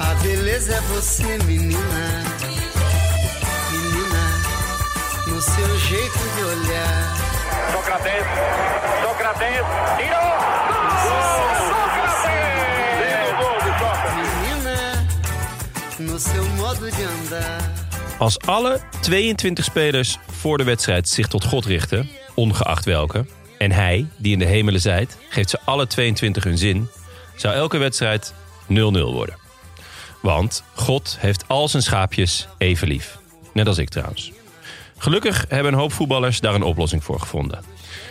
A beleza é você, menina. Menina, no seu jeito de olhar. Sócrates, Sócrates, tiró. Menina, no seu modo de andar. Als alle 22 spelers voor de wedstrijd zich tot God richten, ongeacht welke, en hij, die in de hemelen zijt, geeft ze alle 22 hun zin, zou elke wedstrijd 0-0 worden. Want God heeft al zijn schaapjes even lief. Net als ik trouwens. Gelukkig hebben een hoop voetballers daar een oplossing voor gevonden.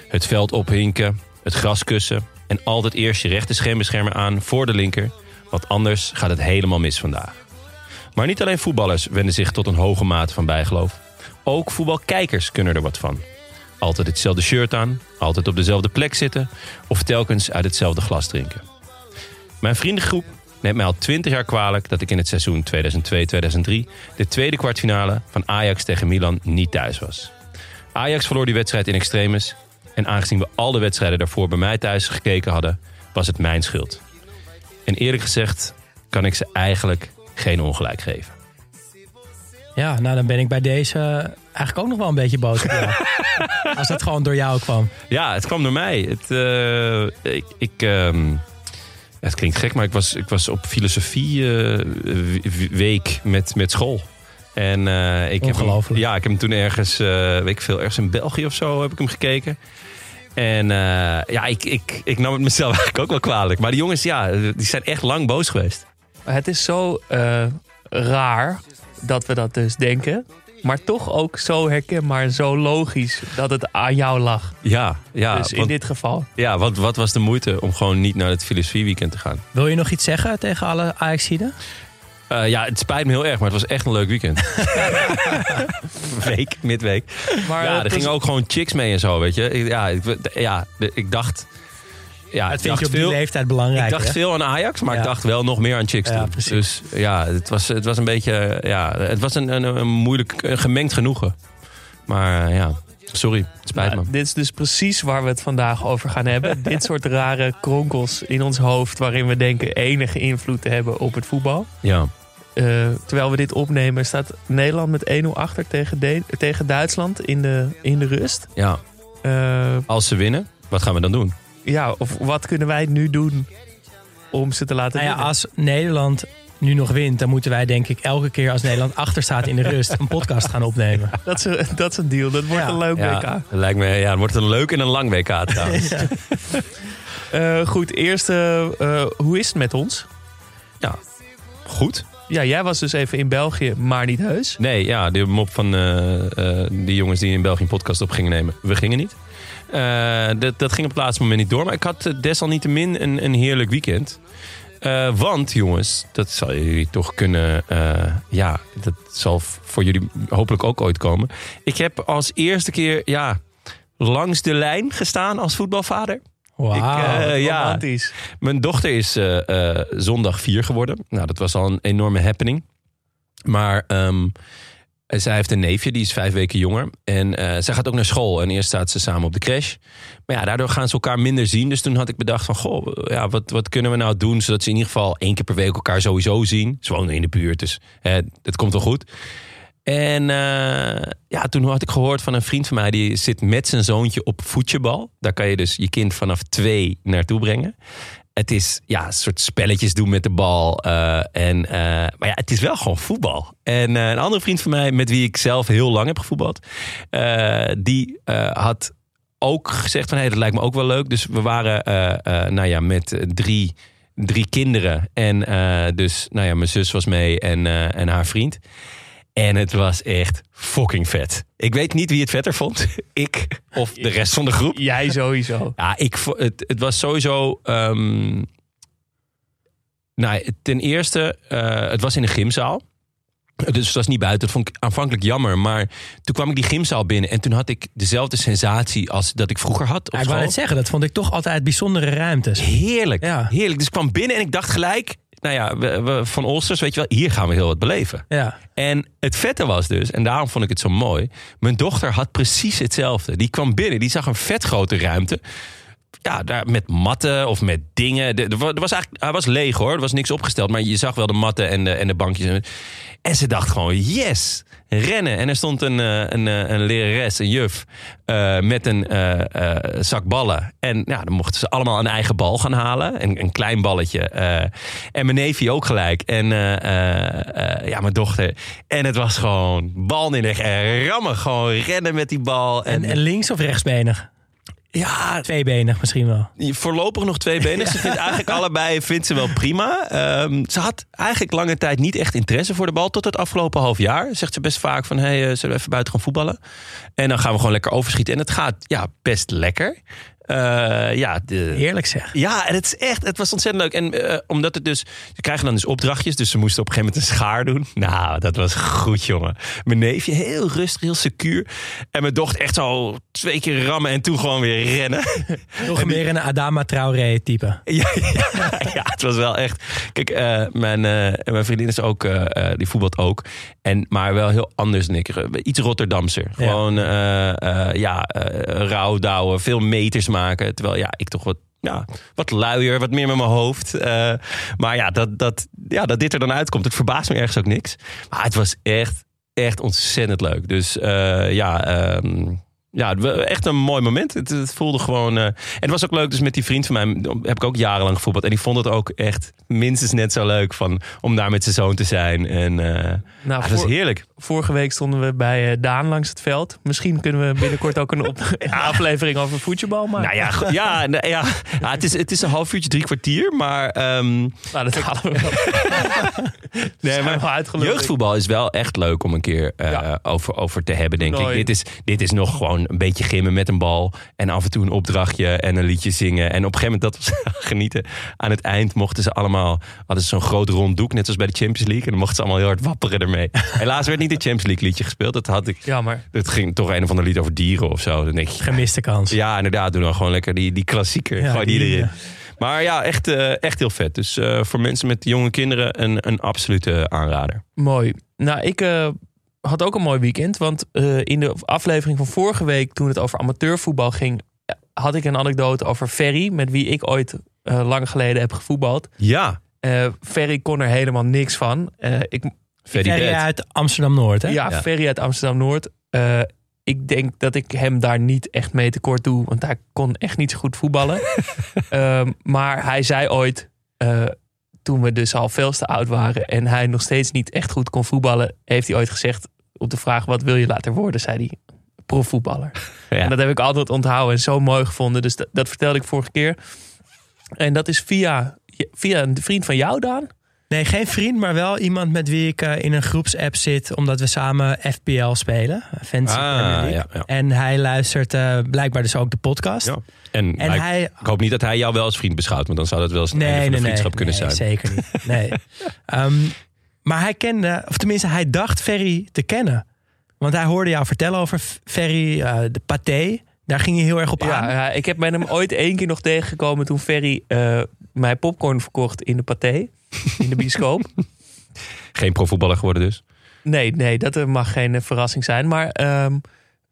Het veld ophinken, het gras kussen en altijd eerst je rechter schermbeschermer aan voor de linker, want anders gaat het helemaal mis vandaag. Maar niet alleen voetballers wenden zich tot een hoge mate van bijgeloof. Ook voetbalkijkers kunnen er wat van. Altijd hetzelfde shirt aan, altijd op dezelfde plek zitten of telkens uit hetzelfde glas drinken. Mijn vriendengroep neemt mij al 20 jaar kwalijk dat ik in het seizoen 2002-2003 de tweede kwartfinale van Ajax tegen Milan niet thuis was. Ajax verloor die wedstrijd in extremis en aangezien we al de wedstrijden daarvoor bij mij thuis gekeken hadden, was het mijn schuld. En eerlijk gezegd kan ik ze eigenlijk geen ongelijk geven. Ja, nou dan ben ik bij deze eigenlijk ook nog wel een beetje boos op jou. Als het gewoon door jou kwam. Ja, het kwam door mij. Het, eh, ik, ik, ehm, het klinkt gek, maar ik was, ik was op filosofie eh, week met, met school. En eh, ik heb hem, ja, ik heb hem toen ergens, eh, weet ik veel, ergens in België of zo heb ik hem gekeken. En eh, ja, ik, ik, ik nam het mezelf eigenlijk ook wel kwalijk. Maar die jongens, ja, die zijn echt lang boos geweest. Het is zo eh, raar dat we dat dus denken. Maar toch ook zo herkenbaar en zo logisch dat het aan jou lag. Ja, ja. dus in want, dit geval. ja wat, wat was de moeite om gewoon niet naar het filosofieweekend te gaan? Wil je nog iets zeggen tegen alle Ajaxiden? Eh, ja, het spijt me heel erg, maar het was echt een leuk weekend. Week, midweek. Maar ja, er gingen ook gewoon chicks mee en zo, weet je. Ik- Ja, ik, ja, ik dacht... Ja, Dat ik vind je op die veel, leeftijd belangrijk. ik dacht hè? veel aan Ajax, maar Ja. ik dacht wel nog meer aan chicks Ja. Dus ja, het was, het was een beetje... Ja, het was een, een, een moeilijk, een gemengd genoegen. Maar eh, ja, sorry, het spijt me. dit is dus precies waar we het vandaag over gaan hebben. dit soort rare kronkels in ons hoofd waarin we denken enige invloed te hebben op het voetbal. Ja, Eh, terwijl we dit opnemen staat Nederland met 1-0 achter tegen, De- tegen Duitsland in de, in de rust. ja, Eh, als ze winnen, wat gaan we dan doen? Ja, of wat kunnen wij nu doen om ze te laten Nou ja, winnen? als Nederland nu nog wint, dan moeten wij denk ik elke keer als Nederland achter staat in de rust een podcast gaan opnemen. Dat, is een, dat is een deal. Dat wordt Ja. een leuk Ja, WK. dat lijkt me, ja, het wordt een leuk en een lang WK trouwens. Eh, goed, eerst, eh, hoe is het met ons? Goed. Ja, jij was dus even in België, maar niet heus. Nee, ja, de mop van eh, eh, die jongens die in België een podcast op gingen nemen. We gingen niet. Eh, dat, dat ging op het laatste moment niet door. Maar ik had eh, desalniettemin een, een heerlijk weekend. Eh, want jongens, dat zal jullie toch kunnen... ja, dat zal voor jullie hopelijk ook ooit komen. Ik heb als eerste keer ja, langs de lijn gestaan als voetbalvader. Wauw. Ik, eh, ja, Romantisch. mijn dochter is zondag vier geworden. Nou, dat was al een enorme happening. Maar zij heeft een neefje, die is vijf weken jonger. En eh, zij gaat ook naar school. En eerst staat ze samen op de crash. Maar ja, daardoor gaan ze elkaar minder zien. Dus toen had ik bedacht van, goh, ja, wat, wat kunnen we nou doen... zodat ze in ieder geval één keer per week elkaar sowieso zien. Ze wonen in de buurt, dus hè, het komt wel goed. En eh, ja, toen had ik gehoord van een vriend van mij... die zit met zijn zoontje op voetjebal. Daar kan je dus je kind vanaf twee naartoe brengen. Het is ja, een soort spelletjes doen met de bal. eh, en, eh, maar ja, het is wel gewoon voetbal. En eh, een andere vriend van mij, met wie ik zelf heel lang heb gevoetbald, die had ook gezegd van hé, dat lijkt me ook wel leuk. Dus we waren nou ja, met drie, drie kinderen. En dus nou ja, mijn zus was mee en, en haar vriend. En het was echt fucking vet. Ik weet niet wie het vetter vond. Ik of de rest van de groep. Jij sowieso. Ja, ik, het, het was sowieso. ehm, nou, ten eerste, eh, het was in een gymzaal. Dus het was niet buiten. Dat vond ik aanvankelijk jammer. Maar toen kwam ik die gymzaal binnen. En toen had ik dezelfde sensatie als dat ik vroeger had. Op Ja, ik wou net zeggen, dat vond ik toch altijd bijzondere ruimtes. Heerlijk. Ja. Heerlijk. Dus ik kwam binnen en ik dacht gelijk. Nou ja, we, we- van Olsters, weet je wel, hier gaan we heel wat beleven. Ja. En het vette was dus, en daarom vond ik het zo mooi. Mijn dochter had precies hetzelfde. Die kwam binnen, die zag een vet grote ruimte. Ja, daar met matten of met dingen. De- Er wa- was eigenlijk, hij was leeg hoor, er was niks opgesteld. Maar je zag wel de matten en de, en de bankjes. En ze dacht gewoon, yes, rennen. En er stond een, eh, een, eh, een lerares, een juf, eh, met een eh, zak ballen. En ja, dan mochten ze allemaal een eigen bal gaan halen. Een, een klein balletje. en mijn neefje ook gelijk. En ja, mijn dochter. En het was gewoon bal neerleggen en rammen. Gewoon rennen met die bal. En, En, en links of rechtsbenig? Ja, Tweebenig misschien wel. voorlopig nog twee benen. Ze vindt eigenlijk allebei vindt ze wel prima. Ehm, ze had eigenlijk lange tijd niet echt interesse voor de bal. Tot het afgelopen half jaar. Zegt ze best vaak van... Hey, eh, zullen we even buiten gaan voetballen? En dan gaan we gewoon lekker overschieten. En het gaat ja, best lekker. Eh, ja, de, Heerlijk zeg. ja, en het is echt, het was ontzettend leuk. En eh, omdat het dus, ze krijgen dan dus opdrachtjes. Dus ze moesten op een gegeven moment een schaar doen. Nou, dat was goed, jongen. Mijn neefje heel rustig, heel secuur. En mijn dochter echt zo twee keer rammen en toen gewoon weer rennen. Nog meer een Adama Traoré type. ja, ja, ja, het was wel echt. Kijk, eh, mijn, mijn vriendin is ook, die voetbalt ook. En, maar wel heel anders dan ik. Iets Rotterdamser. Gewoon, ja, rouwdouwen, veel meters maken. Terwijl, ja, ik toch wat ja, wat luier, wat meer met mijn hoofd. Eh, maar ja dat, dat, ja, dat dit er dan uitkomt, het verbaast me ergens ook niks. Maar het was echt, echt ontzettend leuk. Dus eh, ja, ehm, ja, echt een mooi moment. Het, het voelde gewoon. eh, en het was ook leuk, dus met die vriend van mij heb ik ook jarenlang gevoetbald. En die vond het ook echt minstens net zo leuk van, om daar met zijn zoon te zijn. En eh Nou, ah, dat was voor- heerlijk. Vorige week stonden we bij eh, Daan langs het veld. Misschien kunnen we binnenkort ook een, op, een aflevering over voetbal maken. Nou ja, nou ja, ja het, is, het is een half uurtje, drie kwartier. Maar ehm, Nou, dat halen we wel. Nee, maar jeugdvoetbal is wel echt leuk om een keer Ja. over, over te hebben, denk ik. Dit is, dit is nog gewoon een beetje gimmen met een bal. En af en toe een opdrachtje en een liedje zingen. En op een gegeven moment, dat was genieten. Aan het eind mochten ze allemaal, hadden ze zo'n groot rond doek, net zoals bij de Champions League. En dan mochten ze allemaal heel hard wapperen ermee. Helaas werd niet de Champions League liedje gespeeld. Dat had ik. Jammer. Het ging toch een of ander lied over dieren of zo. Dan denk je, Gemiste kans. ja, inderdaad, doe dan gewoon lekker die, die klassieker. Ja, Gooi die die, erin. eh. Maar ja, echt, eh, echt heel vet. Dus eh, voor mensen met jonge kinderen een, een absolute aanrader. Mooi. Nou, ik eh, had ook een mooi weekend. Want eh, in de aflevering van vorige week, toen het over amateurvoetbal ging, eh, had ik een anekdote over Ferry, met wie ik ooit eh, lang geleden heb gevoetbald. Ja, Eh Ferry kon er helemaal niks van. Eh, ik, Ferry uit Amsterdam-Noord, hè? ja, Ja. Ferry uit Amsterdam-Noord. Eh, ik denk dat ik hem daar niet echt mee tekort doe, want hij kon echt niet zo goed voetballen. Ehm, maar hij zei ooit, eh, toen we dus al veel te oud waren en hij nog steeds niet echt goed kon voetballen, heeft hij ooit gezegd op de vraag: wat wil je later worden? zei hij profvoetballer. Ja. En dat heb ik altijd onthouden en zo mooi gevonden. Dus dat, dat vertelde ik vorige keer. En dat is via, via een vriend van jou, Daan. Nee, geen vriend, maar wel iemand met wie ik eh, in een groepsapp zit. Omdat we samen FPL spelen. Fantasy Ah, ja, ja. En hij luistert eh, blijkbaar dus ook de podcast. Ja. En, En hij... ik, hoop niet dat hij jou wel als vriend beschouwt. Want dan zou dat wel eens een de vriendschap kunnen nee, zijn. zeker niet. Nee. Ehm, maar hij kende, of tenminste hij dacht Ferry te kennen. Want hij hoorde jou vertellen over Ferry, eh, de paté. Daar ging hij heel erg op Ja, aan. ja, ik heb met hem ooit één keer nog tegengekomen toen Ferry eh, mij popcorn verkocht in de paté. In de bioscoop. Geen profvoetballer geworden dus. Nee, nee, dat eh, mag geen verrassing zijn. Maar ehm,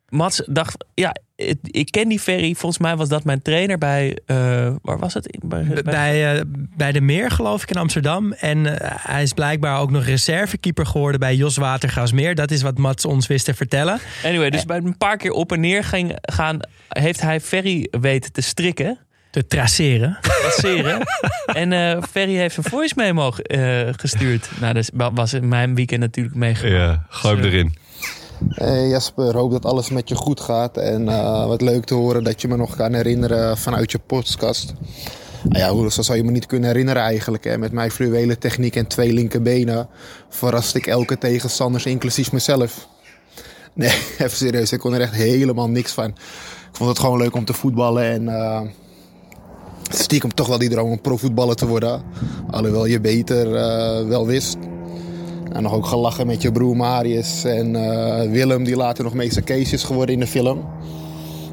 Mats dacht, ja, ik ken die Ferry. Volgens mij was dat mijn trainer bij, eh, waar was het? Bij, eh, bij de Meer, geloof ik, in Amsterdam. En eh, hij is blijkbaar ook nog reservekeeper geworden bij Jos Watergaasmeer. Dat is wat Mats ons wist te vertellen. Anyway, dus bij een paar keer op en neer ging, gaan, heeft hij Ferry weten te strikken. te traceren. passeren. en eh, Ferry heeft een voice memo eh, gestuurd. Nou, dat is- was in mijn weekend natuurlijk meegemaakt. Ja, gooi hem Dus, erin. Hey Jasper, hoop dat alles met je goed gaat. En eh, wat leuk te horen dat je me nog kan herinneren vanuit je podcast. Nou ja, hoe zo zou je me niet kunnen herinneren eigenlijk. Hè? Met mijn fluwele techniek en twee linkerbenen verraste ik elke tegenstanders, inclusief mezelf. Nee, even serieus, ik kon er echt helemaal niks van. Ik vond het gewoon leuk om te voetballen en eh, stiekem toch wel die droom om profvoetballer te worden. Alhoewel je beter eh, wel wist. En nog ook gelachen met je broer Marius en eh, Willem, die later nog meester Kees is geworden in de film.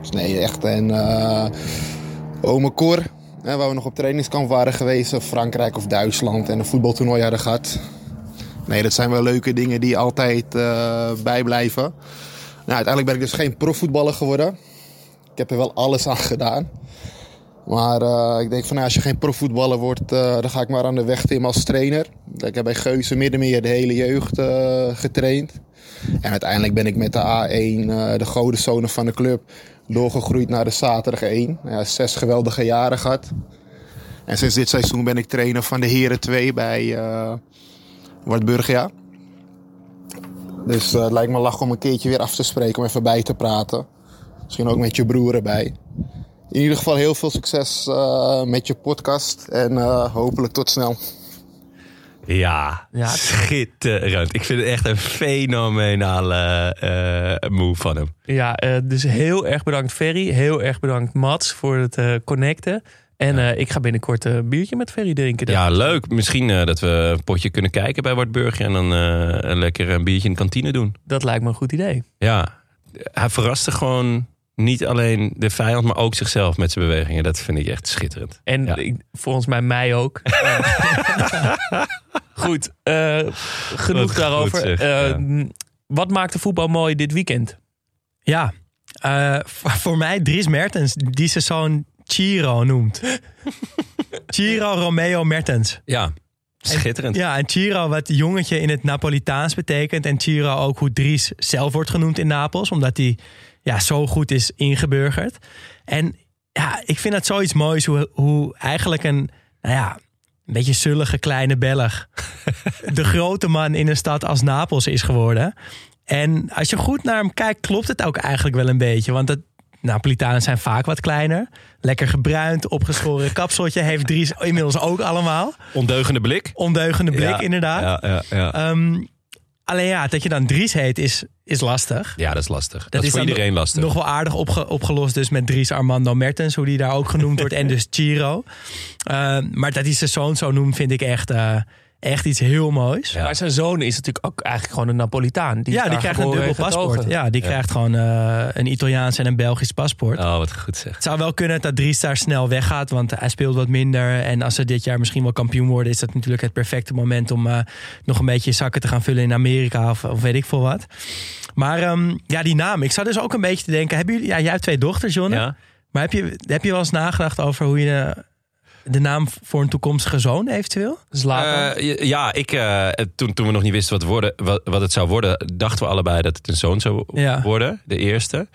Dus nee, echt. En eh ome Cor, hè, waar we nog op trainingskamp waren geweest, Frankrijk of Duitsland en een voetbaltoernooi hadden gehad. Nee, dat zijn wel leuke dingen die altijd eh, bijblijven. Nou, uiteindelijk ben ik dus geen profvoetballer geworden. Ik heb er wel alles aan gedaan. Maar eh, ik denk van nou, als je geen profvoetballer wordt, eh, dan ga ik maar aan de weg tim als trainer. Ik heb bij Geuze Middenmeer de hele jeugd eh, getraind. En uiteindelijk ben ik met de A1, eh, de godenzone van de club, doorgegroeid naar de zaterdag 1. Ja, zes geweldige jaren gehad. En sinds dit seizoen ben ik trainer van de Heren 2 bij eh Wartburgia. Dus het lijkt me lach om een keertje weer af te spreken, om even bij te praten. Misschien ook met je broer erbij. In ieder geval heel veel succes eh, met je podcast en eh, hopelijk tot snel. Ja, Ja. schitterend. Ik vind het echt een fenomenale eh, move van hem. Ja, eh, dus heel erg bedankt Ferry. Heel erg bedankt Mats voor het eh, connecten. En eh, ik ga binnenkort een biertje met Ferry drinken. Ja, leuk. Misschien eh, dat we een potje kunnen kijken bij Wartburgje en dan eh, een lekker een biertje in de kantine doen. Dat lijkt me een goed idee. Ja, hij verraste gewoon niet alleen de vijand, maar ook zichzelf met zijn bewegingen. Dat vind ik echt schitterend. En Ja. ik- volgens mij mij ook. goed, eh, genoeg daarover. goed zeg, Eh, ja. Wat maakte voetbal mooi dit weekend? Ja, eh, voor, mij Dries Mertens, die zijn zoon Chiro noemt. Chiro Romeo Mertens. Ja, schitterend. Ja, en Chiro wat jongetje in het Napolitaans betekent. En Chiro ook hoe Dries zelf wordt genoemd in Napels. Omdat hij ja, zo goed is ingeburgerd. En ja, ik vind dat zoiets moois hoe, hoe eigenlijk een, nou ja, een beetje zullige kleine Belg... de grote man in een stad als Napels is geworden. En als je goed naar hem kijkt, klopt het ook eigenlijk wel een beetje. Want het, Napolitanen zijn vaak wat kleiner. Lekker gebruind, opgeschoren kapseltje heeft Dries inmiddels ook allemaal. Ondeugende blik. Ondeugende blik, Ja, inderdaad. Ja, ja, ja. Alleen ja, dat je dan Dries heet is, is lastig. ja, dat is lastig. Dat, is voor iedereen lastig. Nog wel aardig opge- opgelost dus met Dries Armando Mertens, hoe die daar ook genoemd wordt. En dus Chiro. Ehm, maar dat hij zijn zoon zo noemt, vind ik echt, eh, echt iets heel moois. Ja. Maar zijn zoon is natuurlijk ook eigenlijk gewoon een Napolitaan. Die ja, die krijgt een dubbel paspoort. Ja, die Ja. krijgt gewoon eh, een Italiaans en een Belgisch paspoort. Oh, wat goed zeg. Het zou wel kunnen dat Dries daar snel weggaat, want hij speelt wat minder. En als ze dit jaar misschien wel kampioen worden, is dat natuurlijk het perfecte moment om eh, nog een beetje zakken te gaan vullen in Amerika of, of weet ik veel wat. Maar ehm, ja, die naam. Ik zou dus ook een beetje te denken. Hebben jullie, ja, jij hebt twee dochters, Jonne. Ja? Maar heb je, heb je wel eens nagedacht over hoe je de, naam voor een toekomstige zoon eventueel? Zlatan. Eh, ja, ik, eh, toen, toen we nog niet wisten wat, worden, wat, wat het zou worden, dachten we allebei dat het een zoon zou Ja. worden, de eerste.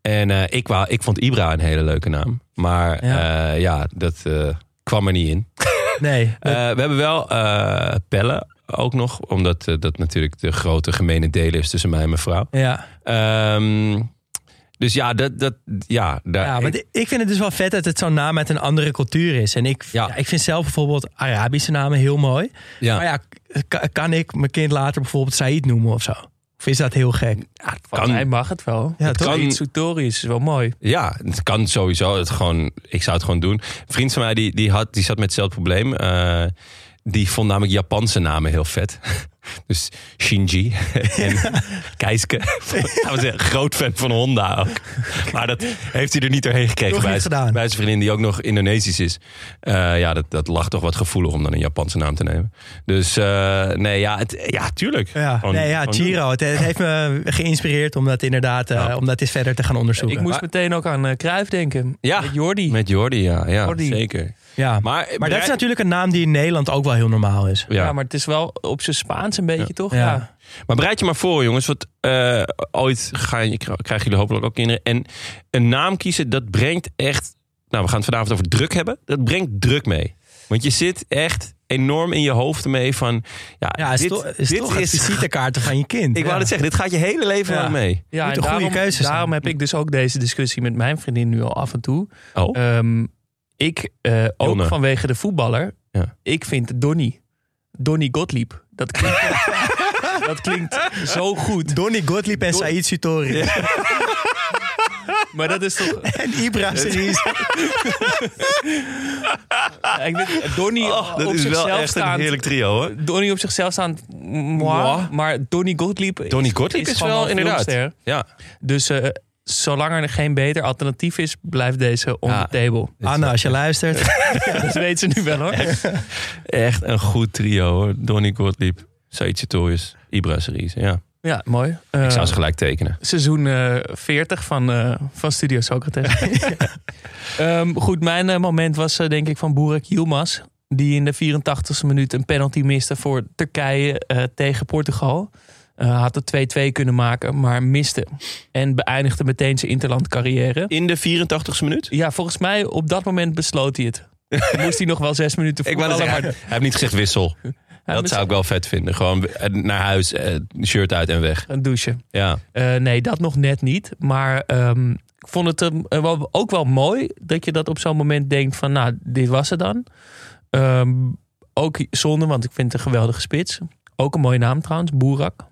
En eh, ik, wou, ik vond Ibra een hele leuke naam. Maar Ja. ja, ja dat eh, kwam er niet in. Nee. Eh, we hebben wel eh, pellen ook nog, omdat eh, dat natuurlijk de grote gemene deel is tussen mij en mijn vrouw. ja. Ehm, dus ja, dat, dat, ja, daar, Ja, want ik vind het dus wel vet dat het zo'n naam met een andere cultuur is. En ik, Ja. ja, ik vind zelf bijvoorbeeld Arabische namen heel mooi. ja. Maar ja, kan ik mijn kind later bijvoorbeeld Said noemen of zo? Of is dat heel gek? Ja, mij mag het wel. Ja, het toch? kan. Sutorius is wel mooi. ja, het kan sowieso. Het gewoon, ik zou het gewoon doen. Een vriend van mij die, die, had, die zat met hetzelfde probleem. Eh, die vond namelijk Japanse namen heel vet. Dus Shinji en Keiske. Hij was een groot fan van Honda ook. Maar dat heeft hij er niet doorheen gekregen bij, niet gedaan. bij zijn vriendin die ook nog Indonesisch is. Eh, ja, dat, dat lag toch wat gevoelig om dan een Japanse naam te nemen. Dus eh, nee, ja, het, ja, tuurlijk. Ja, Gewoon- nee, ja. Chiro. Het, het heeft me geïnspireerd om dat inderdaad eh, Ja. om dat eens verder te gaan onderzoeken. Ik moest Maar- meteen ook aan Cruijff denken. Ja, Met Jordi. Met Jordi, ja, ja Jordi. zeker. Ja. Maar, Maar, dat is natuurlijk een naam die in Nederland ook wel heel normaal is. ja. Ja. maar het is wel op zijn Spaans een beetje, toch? Ja. Ja. Maar bereid je maar voor, jongens. Want eh, ooit ga je, krijgen jullie hopelijk ook kinderen. En een naam kiezen, dat brengt echt Nou, we gaan het vanavond over druk hebben. Dat brengt druk mee. Want je zit echt enorm in je hoofd mee van... Ja, Ja, is, dit, toch, is dit toch het visitekaarten van je kind. Ik wou het zeggen, dit gaat je hele leven Ja. lang mee. Ja, Moet en een goede daarom, daarom heb ik dus ook deze discussie met mijn vriendin nu al af en toe. Oh, Ehm, ik, eh, ook Jonne. vanwege de voetballer, Ja. ik vind Donny, Donny Gottlieb, dat klinkt, dat klinkt zo goed. Donny Gottlieb en Don- Said Sutori. Maar dat is toch... En Ibra Series. Ja, ik weet, Donny Oh, dat op is wel zichzelf echt een staand, heerlijk trio, hoor. Donny op zichzelf staand, moi, Moi. maar Donny Gottlieb Donny Gottlieb is, gewoon wel een inderdaad. filmster. Ja, Dus eh, zolang er geen beter alternatief is, blijft deze on Ja. the table. Anna, als je luistert. Dat weet ze nu wel hoor. echt een goed trio, hoor. Donny Gottlieb, Said Sartorius, Ibra Series. Ja, Ja, mooi. ik Eh, zou ze gelijk tekenen. seizoen eh 40 van, eh, van Studio Socrates. Ehm, goed, mijn eh, moment was eh, denk ik van Burak Yilmaz. Die in de 84e minuut een penalty miste voor Turkije eh, tegen Portugal. Eh, had het 2-2 kunnen maken, maar miste. En beëindigde meteen zijn interland carrière. In de 84ste minuut? Ja, volgens mij op dat moment besloot hij het. Moest hij nog wel zes minuten Ik net zeggen, hij heeft niet gezegd wissel. Dat zou ik wel vet vinden. Gewoon eh, naar huis, eh, shirt uit en weg. Een douche. Ja, nee, dat nog net niet. Maar ehm, ik vond het ehm, eh, ook wel mooi dat je dat op zo'n moment denkt van, nou, dit was het dan. Ehm, ook zonde, want ik vind het een geweldige spits. Ook een mooie naam trouwens, Boerak.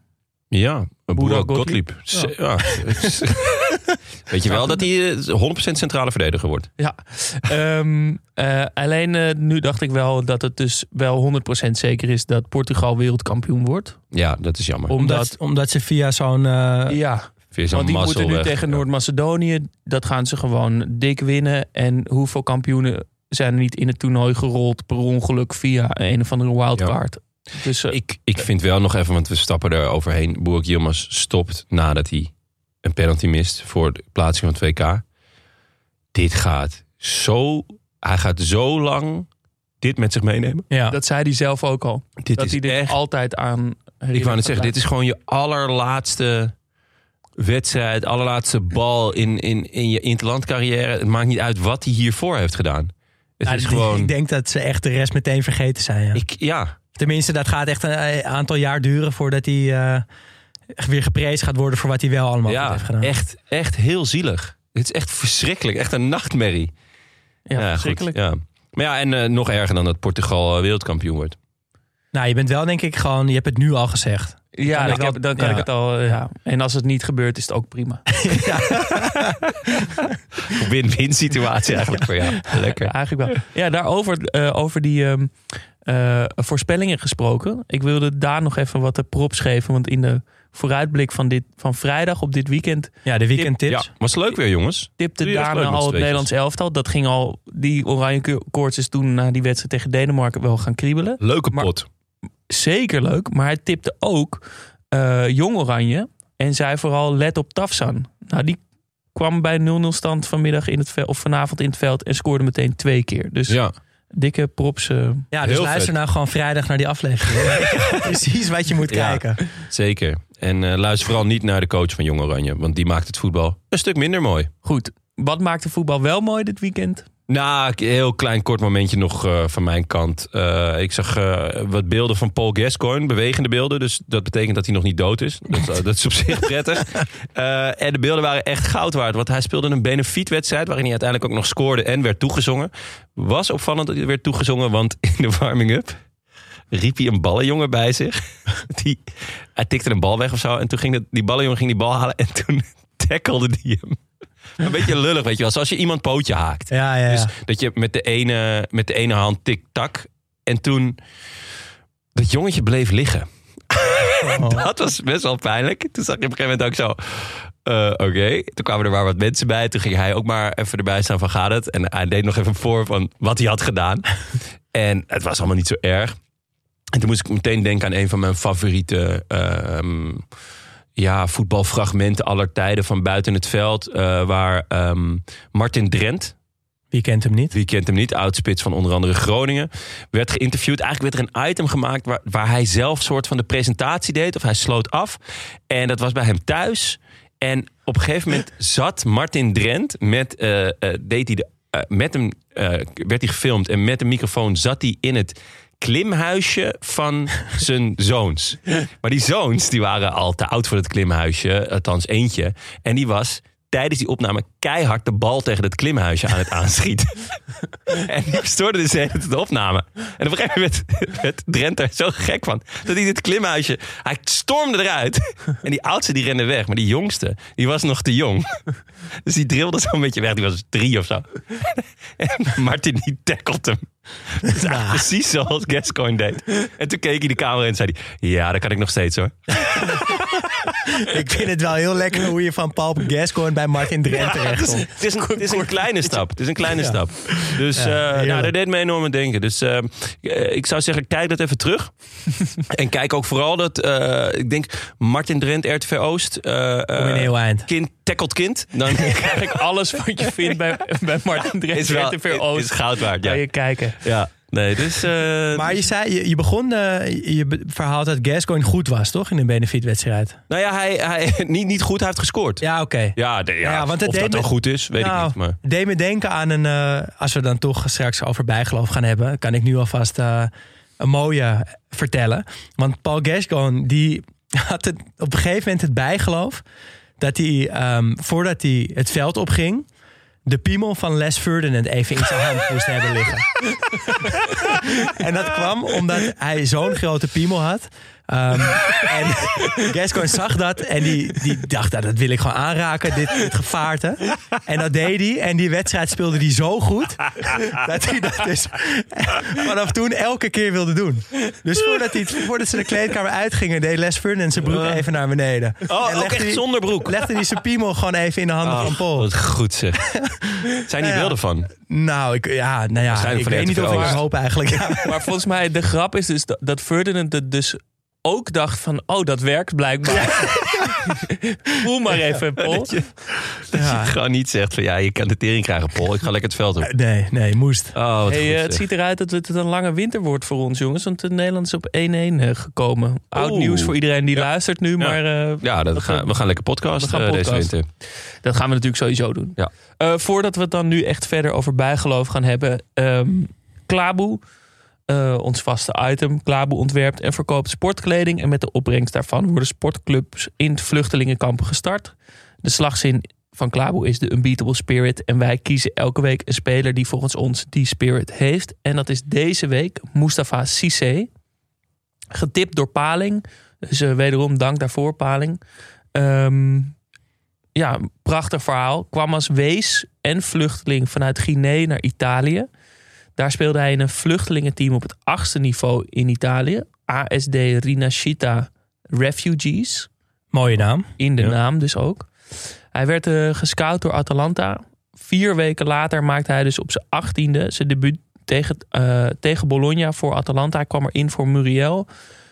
Ja. Boerak Gottlieb. Gottlieb. Ja. Weet je wel dat hij eh, 100% centrale verdediger wordt? Ja. Ehm, eh, alleen eh, nu dacht ik wel dat het dus wel 100% zeker is dat Portugal wereldkampioen wordt. Ja, dat is jammer. Omdat, Omdat, omdat ze via zo'n... eh, ja, je zo'n want die moeten nu weg. tegen Noord-Macedonië. Dat gaan ze gewoon dik winnen. En hoeveel kampioenen zijn er niet in het toernooi gerold per ongeluk via een of andere wildcard. Dus eh, Ik, ik vind wel nog even, want we stappen er overheen. Boerak Yilmaz stopt nadat hij een penalty mist voor de plaatsing van 2K. Dit gaat zo... Hij gaat zo lang dit met zich meenemen. ja. dat zei hij zelf ook al. Dit dat is hij dit echt... altijd aan. Ik wou net zeggen, dit is gewoon je allerlaatste wedstrijd, allerlaatste bal in, in, in je interlandcarrière. Het maakt niet uit wat hij hiervoor heeft gedaan. Het Ja, is ik- gewoon... Ik denk dat ze echt de rest meteen vergeten zijn. Ja. Ik, ja, Tenminste, dat gaat echt een eh, aantal jaar duren voordat hij eh, weer geprezen gaat worden voor wat hij wel allemaal ja heeft gedaan. echt, echt heel zielig. Het is echt verschrikkelijk. Echt een nachtmerrie. Ja, verschrikkelijk. ja. Maar ja, en eh, nog erger dan dat Portugal wereldkampioen wordt. Nou, je bent wel denk ik gewoon, je hebt het nu al gezegd. Ja, kan dan, heb- kan ja. ik het al. ja. En als het niet gebeurt, is het ook prima. Win-win situatie eigenlijk voor jou. Lekker. Ja, eigenlijk wel. Ja, daarover eh, over die ehm, eh, voorspellingen gesproken. Ik wilde daar nog even wat de props geven. Want in de vooruitblik van, dit, van vrijdag op dit weekend Ja, de weekendtips. Ja, was leuk weer jongens. tipte met al het Nederlands elftal. Dat ging al, die oranje koorts is toen na die wedstrijd tegen Denemarken wel gaan kriebelen. Leuke Maar- pot. Zeker leuk, maar hij tipte ook eh, Jong Oranje. En zei vooral let op Tafsan. Nou, die kwam bij 0-0 stand vanmiddag in het veld, of vanavond in het veld en scoorde meteen twee keer. Dus Ja. Dikke props. eh, Ja, dus luister vet. nou gewoon vrijdag naar die aflevering. Precies wat je moet Ja. kijken. Zeker. En eh, luister vooral niet naar de coach van Jong Oranje. Want die maakt het voetbal een stuk minder mooi. goed. Wat maakt de voetbal wel mooi dit weekend? Nou, een heel klein kort momentje nog eh, van mijn kant. Eh, ik zag eh, wat beelden van Paul Gascoigne, bewegende beelden. Dus dat betekent dat hij nog niet dood is. Dat, is- dat is op zich prettig. En de beelden waren echt goud waard. Want hij speelde een benefietwedstrijd waarin hij uiteindelijk ook nog scoorde en werd toegezongen. Was opvallend dat hij werd toegezongen, want in de warming-up riep hij een ballenjongen bij zich. Die, hij tikte een bal weg of zo. En toen ging die ballenjongen ging die bal halen en toen tackelde hij hem. Een beetje lullig, weet je wel. Zoals je iemand pootje haakt. Ja, ja, ja. Dus dat je met de ene, met de ene hand tik-tak. En toen dat jongetje bleef liggen. Oh. Dat was best wel pijnlijk. Toen zag je op een gegeven moment ook zo... eh, Oké, toen kwamen er maar wat mensen bij. Toen ging hij ook maar even erbij staan van gaat het. En hij deed nog even voor van wat hij had gedaan. en het was allemaal niet zo erg. En toen moest ik meteen denken aan een van mijn favoriete... ehm, ja, voetbalfragmenten aller tijden van buiten het veld. eh, waar ehm, Martin Drent, Wie kent hem niet? wie kent hem niet, oudspits van onder andere Groningen, werd geïnterviewd. Eigenlijk werd er een item gemaakt waar, waar hij zelf soort van de presentatie deed. Of hij sloot af. En dat was bij hem thuis. En op een gegeven moment zat Martin Drent met, eh, eh, deed hij de met hem werd hij gefilmd en met een microfoon zat hij in het klimhuisje van zijn zoons. Maar die zoons die waren al te oud voor het klimhuisje, althans eentje. En die was tijdens die opname keihard de bal tegen het klimhuisje aan het aanschieten. en die stoorde dus de opname. En op een gegeven moment werd Drenthe er zo gek van. Dat hij dit klimhuisje... Hij stormde eruit. En die oudste die rende weg. Maar die jongste, die was nog te jong. Dus die drilde zo'n beetje weg. Die was drie of zo. En Martin die tackelt hem. Dat is eigenlijk precies zoals Gascoigne deed. En toen keek hij de camera in en zei hij... Ja, dat kan ik nog steeds hoor. Ik vind het wel heel lekker hoe je van Paul Gascoigne bij Martin Drent terecht komt. Het is, een, het is een kleine stap. Het is een kleine stap. Dus Ja, eh, nou, dat deed me enorm aan denken. Dus eh, ik zou zeggen, kijk dat even terug. en kijk ook vooral dat, eh, ik denk, Martin Drent, RTV Oost. kind, tackelt kind. Dan Eigenlijk alles wat je vindt bij, bij Martin Drent. is RTV is Oost. goud waard. Ja. Kan je kijken. ja. Nee, dus... eh, Maar je zei, je, je begon eh, je be- verhaal dat Gascoigne goed was, toch? In een benefietwedstrijd. nou ja, hij, hij, niet, niet goed, hij heeft gescoord. Ja, oké. Ja, de- ja, Ja, want het of dat dan goed is, weet ik Nou, niet. Maar... Deed me denken aan een... eh, als we dan toch straks over bijgeloof gaan hebben... kan ik nu alvast een mooie vertellen. Want Paul Gascoigne, die had het, op een gegeven moment het bijgeloof... dat hij, ehm, voordat hij het veld opging... de piemel van Les Ferdinand even in zijn hand moest hebben liggen. en dat kwam omdat hij zo'n grote piemel had... Ehm, en Gascoigne zag dat en die, die dacht, nou, dat wil ik gewoon aanraken, dit, dit gevaarte. En dat deed hij. En die wedstrijd speelde hij zo goed, dat hij dat dus vanaf toen elke keer wilde doen. Dus voordat, hij, voordat ze de kleedkamer uitgingen, deed Les Ferdinand zijn broek even naar beneden. Oh, En ook legde echt hij- zonder broek. Legde hij zijn piemel gewoon even in de handen van Paul. Wat goed zeg. Zijn die Ja. beelden van? Nou, ik, ja, nou ja, ik weet niet of ik er hoop eigenlijk. Ja. Maar volgens mij, de grap is dus dat, dat Ferdinand het dus ook dacht van... Oh, dat werkt blijkbaar. Voel maar even, Paul. Dat je, dat je gewoon niet zegt van ja, je kan de tering krijgen, Paul. Ik ga lekker het veld op. Nee, nee, moest. Oh, wat Hey, goed, eh, het zeg. ziet eruit dat het een lange winter wordt voor ons, jongens. Want de Nederland is op 1-1 eh, gekomen. Oud Oeh. nieuws voor iedereen die Ja. luistert nu. Maar eh, Ja, dat dat gaan, we gaan lekker podcasten we eh, deze winter. dat gaan we natuurlijk sowieso doen. Ja. Eh, voordat we het dan nu echt verder over bijgeloof gaan hebben. ehm Klaboe, eh, ons vaste item. Klaboe ontwerpt en verkoopt sportkleding. En met de opbrengst daarvan worden sportclubs in vluchtelingenkampen gestart. De slagzin van Klaboe is de unbeatable spirit. En wij kiezen elke week een speler die volgens ons die spirit heeft. En dat is deze week Mustafa Cissé. Getipt door Paling. Dus eh, wederom dank daarvoor, Paling. Ehm, ja, prachtig verhaal. Kwam als wees en vluchteling vanuit Guinea naar Italië. Daar speelde hij in een vluchtelingenteam op het achtste niveau in Italië. ASD Rinascita Refugees. Mooie naam. In de Ja. naam dus ook. Hij werd eh, gescout door Atalanta. Vier weken later maakte hij dus op zijn achttiende zijn debuut tegen, eh, tegen Bologna voor Atalanta. Hij kwam erin voor Muriel.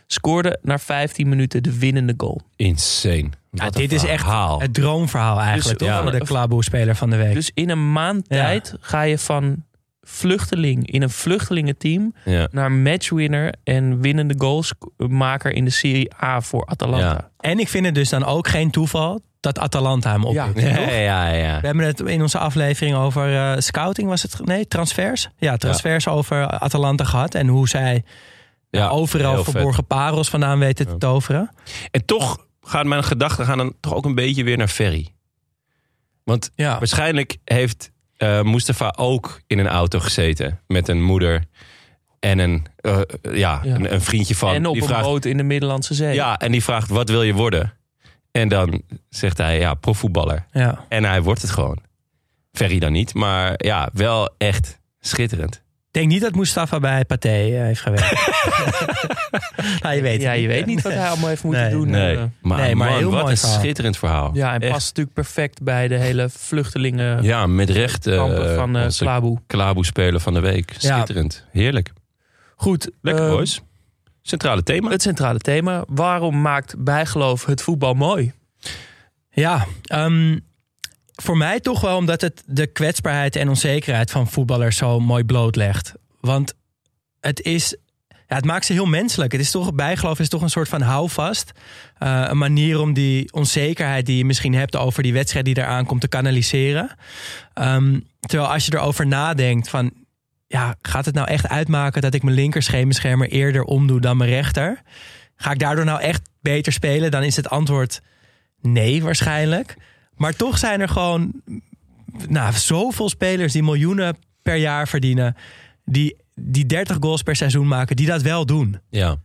Scoorde na 15 minuten de winnende goal. Insane. Ja, dit is echt het droomverhaal eigenlijk, Dus, toch? ja. Voor de Klaboe-speler van de week. Dus in een maand Ja. tijd ga je van vluchteling in een vluchtelingenteam Ja. naar matchwinner en winnende goalsmaker in de Serie A voor Atalanta. Ja. En ik vind het dus dan ook geen toeval dat Atalanta hem oppikt. Ja, ja, ja. We hebben het in onze aflevering over eh, scouting, was het? Nee, transfers? Ja, transfers over Atalanta gehad. En hoe zij ja overal heel vet. verborgen parels vandaan weten te toveren. En toch gaan mijn gedachten gaan dan toch ook een beetje weer naar Ferry. Want Ja. waarschijnlijk heeft eh Mustafa ook in een auto gezeten met een moeder en een, eh, ja, Ja. Een, een vriendje van. en op die een vraagt, boot in de Middellandse Zee. Ja, en die vraagt wat wil je worden? En dan zegt hij ja, profvoetballer. Ja. En hij wordt het gewoon. Ferry dan niet, maar ja, wel echt schitterend. Ik denk niet dat Mustafa bij Pathé eh, heeft gewerkt. nou, je weet Ja, je niet. weet niet wat hij allemaal heeft moeten Nee. doen. Nee, eh. maar, Nee, maar man, heel wat mooi een verhaal. schitterend verhaal. ja, en Echt. past natuurlijk perfect bij de hele vluchtelingen Ja, met recht eh, kampen van eh onze Klaboe. Klaboe-speler van de week. Ja. Schitterend. Heerlijk. Goed, Lekker boys. Centrale thema. Het centrale thema. Waarom maakt bijgeloof het voetbal mooi? Ja, ehm, voor mij toch wel omdat het de kwetsbaarheid en onzekerheid van voetballers zo mooi blootlegt. Want het is. Ja, het maakt ze heel menselijk. Het is toch, bijgeloof is toch een soort van houvast. Eh, een manier om die onzekerheid die je misschien hebt over die wedstrijd die eraan komt te kanaliseren. Ehm, terwijl als je erover nadenkt van... Ja, gaat het nou echt uitmaken dat ik mijn linker scheenbeschermer eerder omdoe dan mijn rechter? Ga ik daardoor nou echt beter spelen? Dan is het antwoord nee waarschijnlijk. Maar toch zijn er gewoon nou, zoveel spelers die miljoenen per jaar verdienen... die, die 30 goals per seizoen maken, die dat wel doen. Ja.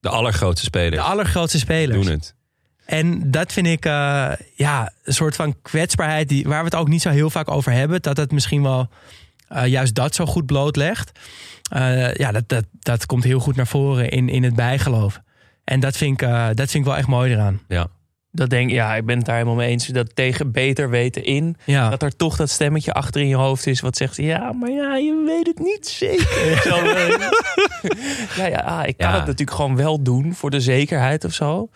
De allergrootste De spelers allergrootste spelers. doen het. En dat vind ik eh, ja, een soort van kwetsbaarheid die, waar we het ook niet zo heel vaak over hebben. Dat het misschien wel eh, juist dat zo goed blootlegt. Eh, ja, dat, dat, dat komt heel goed naar voren in, in het bijgeloof. En dat vind, ik, dat vind ik wel echt mooi eraan. Ja. Dat denk ja, ik ben het daar helemaal mee eens. Dat tegen beter weten in. Ja. Dat er toch dat stemmetje achter in je hoofd is wat zegt: Ja, maar ja, je weet het niet zeker. Zo, eh, ja, ja, ah, ik kan Ja. het natuurlijk gewoon wel doen voor de zekerheid of zo.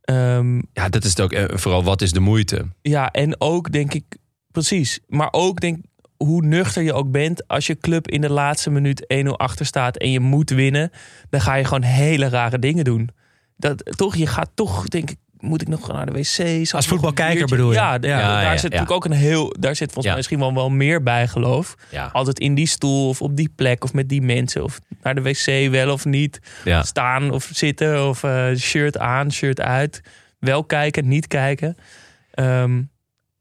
Ehm, ja, dat is het ook. eh, Vooral wat is de moeite? ja, en ook denk ik, precies. Maar ook denk hoe nuchter je ook bent. Als je club in de laatste minuut 1-0 achter staat en je moet winnen. Dan ga je gewoon hele rare dingen doen. Dat, toch, je gaat toch, denk ik, moet ik nog naar de wc? Een voetbalkijker bedoel je? Ja, Ja, daar ja, zit natuurlijk ook een heel, daar zit volgens mij misschien wel, wel meer bijgeloof. Altijd in die stoel of op die plek of met die mensen. Of naar de wc wel of niet. Staan of zitten of eh, shirt aan, shirt uit. Wel kijken, niet kijken. Ehm,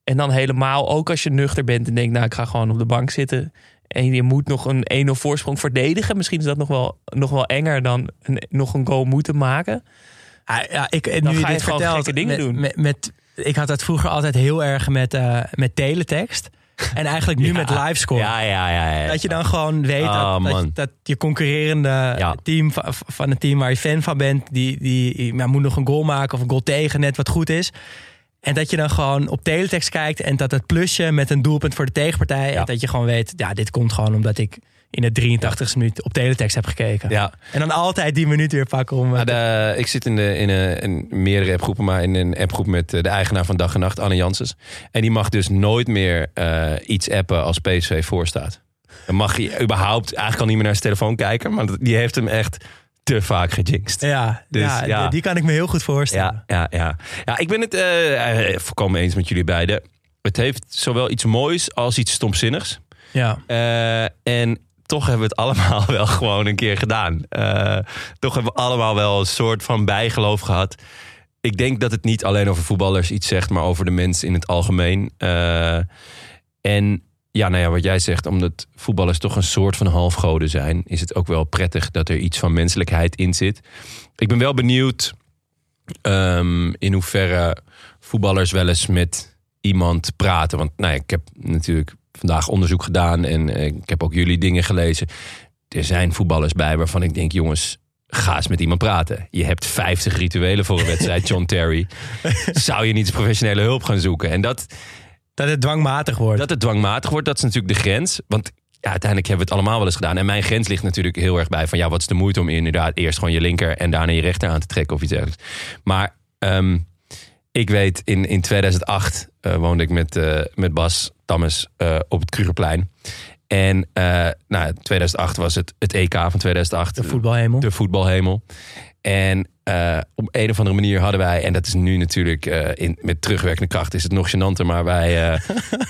en dan helemaal, ook als je nuchter bent en denkt, nou ik ga gewoon op de bank zitten. En je moet nog een 1-0 voorsprong verdedigen. Misschien is dat nog wel, nog wel enger dan een, nog een goal moeten maken. Ah, ja, ik, nu je dit gewoon vertelt, gekke dingen met, doen. Met, met- ik had dat vroeger altijd heel erg met, eh, met teletext. En eigenlijk nu met livescore. Ja, ja, ja. ja. Dat je dan gewoon weet Oh, dat, dat, je- dat je concurrerende Ja. team va- van het team waar je fan van bent, die, die moet nog een goal maken of een goal tegen, net wat goed is. En dat je dan gewoon op teletext kijkt en dat het plusje met een doelpunt voor de tegenpartij. En dat je gewoon weet, ja, dit komt gewoon omdat ik in het 83ste minuut op teletext heb gekeken. Ja. En dan altijd die minuut weer pakken om. eh, Maar de, ik zit in, de, in, een, in meerdere appgroepen, maar in een appgroep met eh, de eigenaar van Dag en Nacht, Anne Janssens. En die mag dus nooit meer eh, iets appen als PSV voorstaat. Dan mag hij überhaupt eigenlijk al niet meer naar zijn telefoon kijken, maar dat- die heeft hem echt te vaak gejinxed. ja, Dus, ja, ja. Die, kan ik me heel goed voorstellen. Ja, ja, ja. ja ik ben het eh, eh, volkomen eens met jullie beiden. Het heeft zowel iets moois als iets stomzinnigs. Ja. Eh, en toch hebben we het allemaal wel gewoon een keer gedaan. Eh, toch hebben we allemaal wel een soort van bijgeloof gehad. Ik denk dat het niet alleen over voetballers iets zegt, maar over de mens in het algemeen. Eh, en ja, nou ja, wat jij zegt, omdat voetballers toch een soort van halfgoden zijn, is het ook wel prettig dat er iets van menselijkheid in zit. Ik ben wel benieuwd ehm, in hoeverre voetballers wel eens met iemand praten. Want nou ja, ik heb natuurlijk vandaag onderzoek gedaan en eh, ik heb ook jullie dingen gelezen. Er zijn voetballers bij waarvan ik denk, jongens, ga eens met iemand praten. Je hebt 50 rituelen voor een wedstrijd, John Terry. Zou je niet professionele hulp gaan zoeken? En dat, Dat het dwangmatig wordt. dat het dwangmatig wordt, dat is natuurlijk de grens. Want ja, uiteindelijk hebben we het allemaal wel eens gedaan. En mijn grens ligt natuurlijk heel erg bij van... ja, wat is de moeite om inderdaad eerst gewoon je linker... en daarna je rechter aan te trekken of iets dergelijks. Maar ehm, ik weet, in, in 2008 eh, woonde ik met, eh, met Bas Tammes eh, op het Krugerplein. En nou, 2008 was het, het EK van 2008. de voetbalhemel. De voetbalhemel. En op een of andere manier hadden wij, en dat is nu natuurlijk in, met terugwerkende kracht is het nog gênanter, maar wij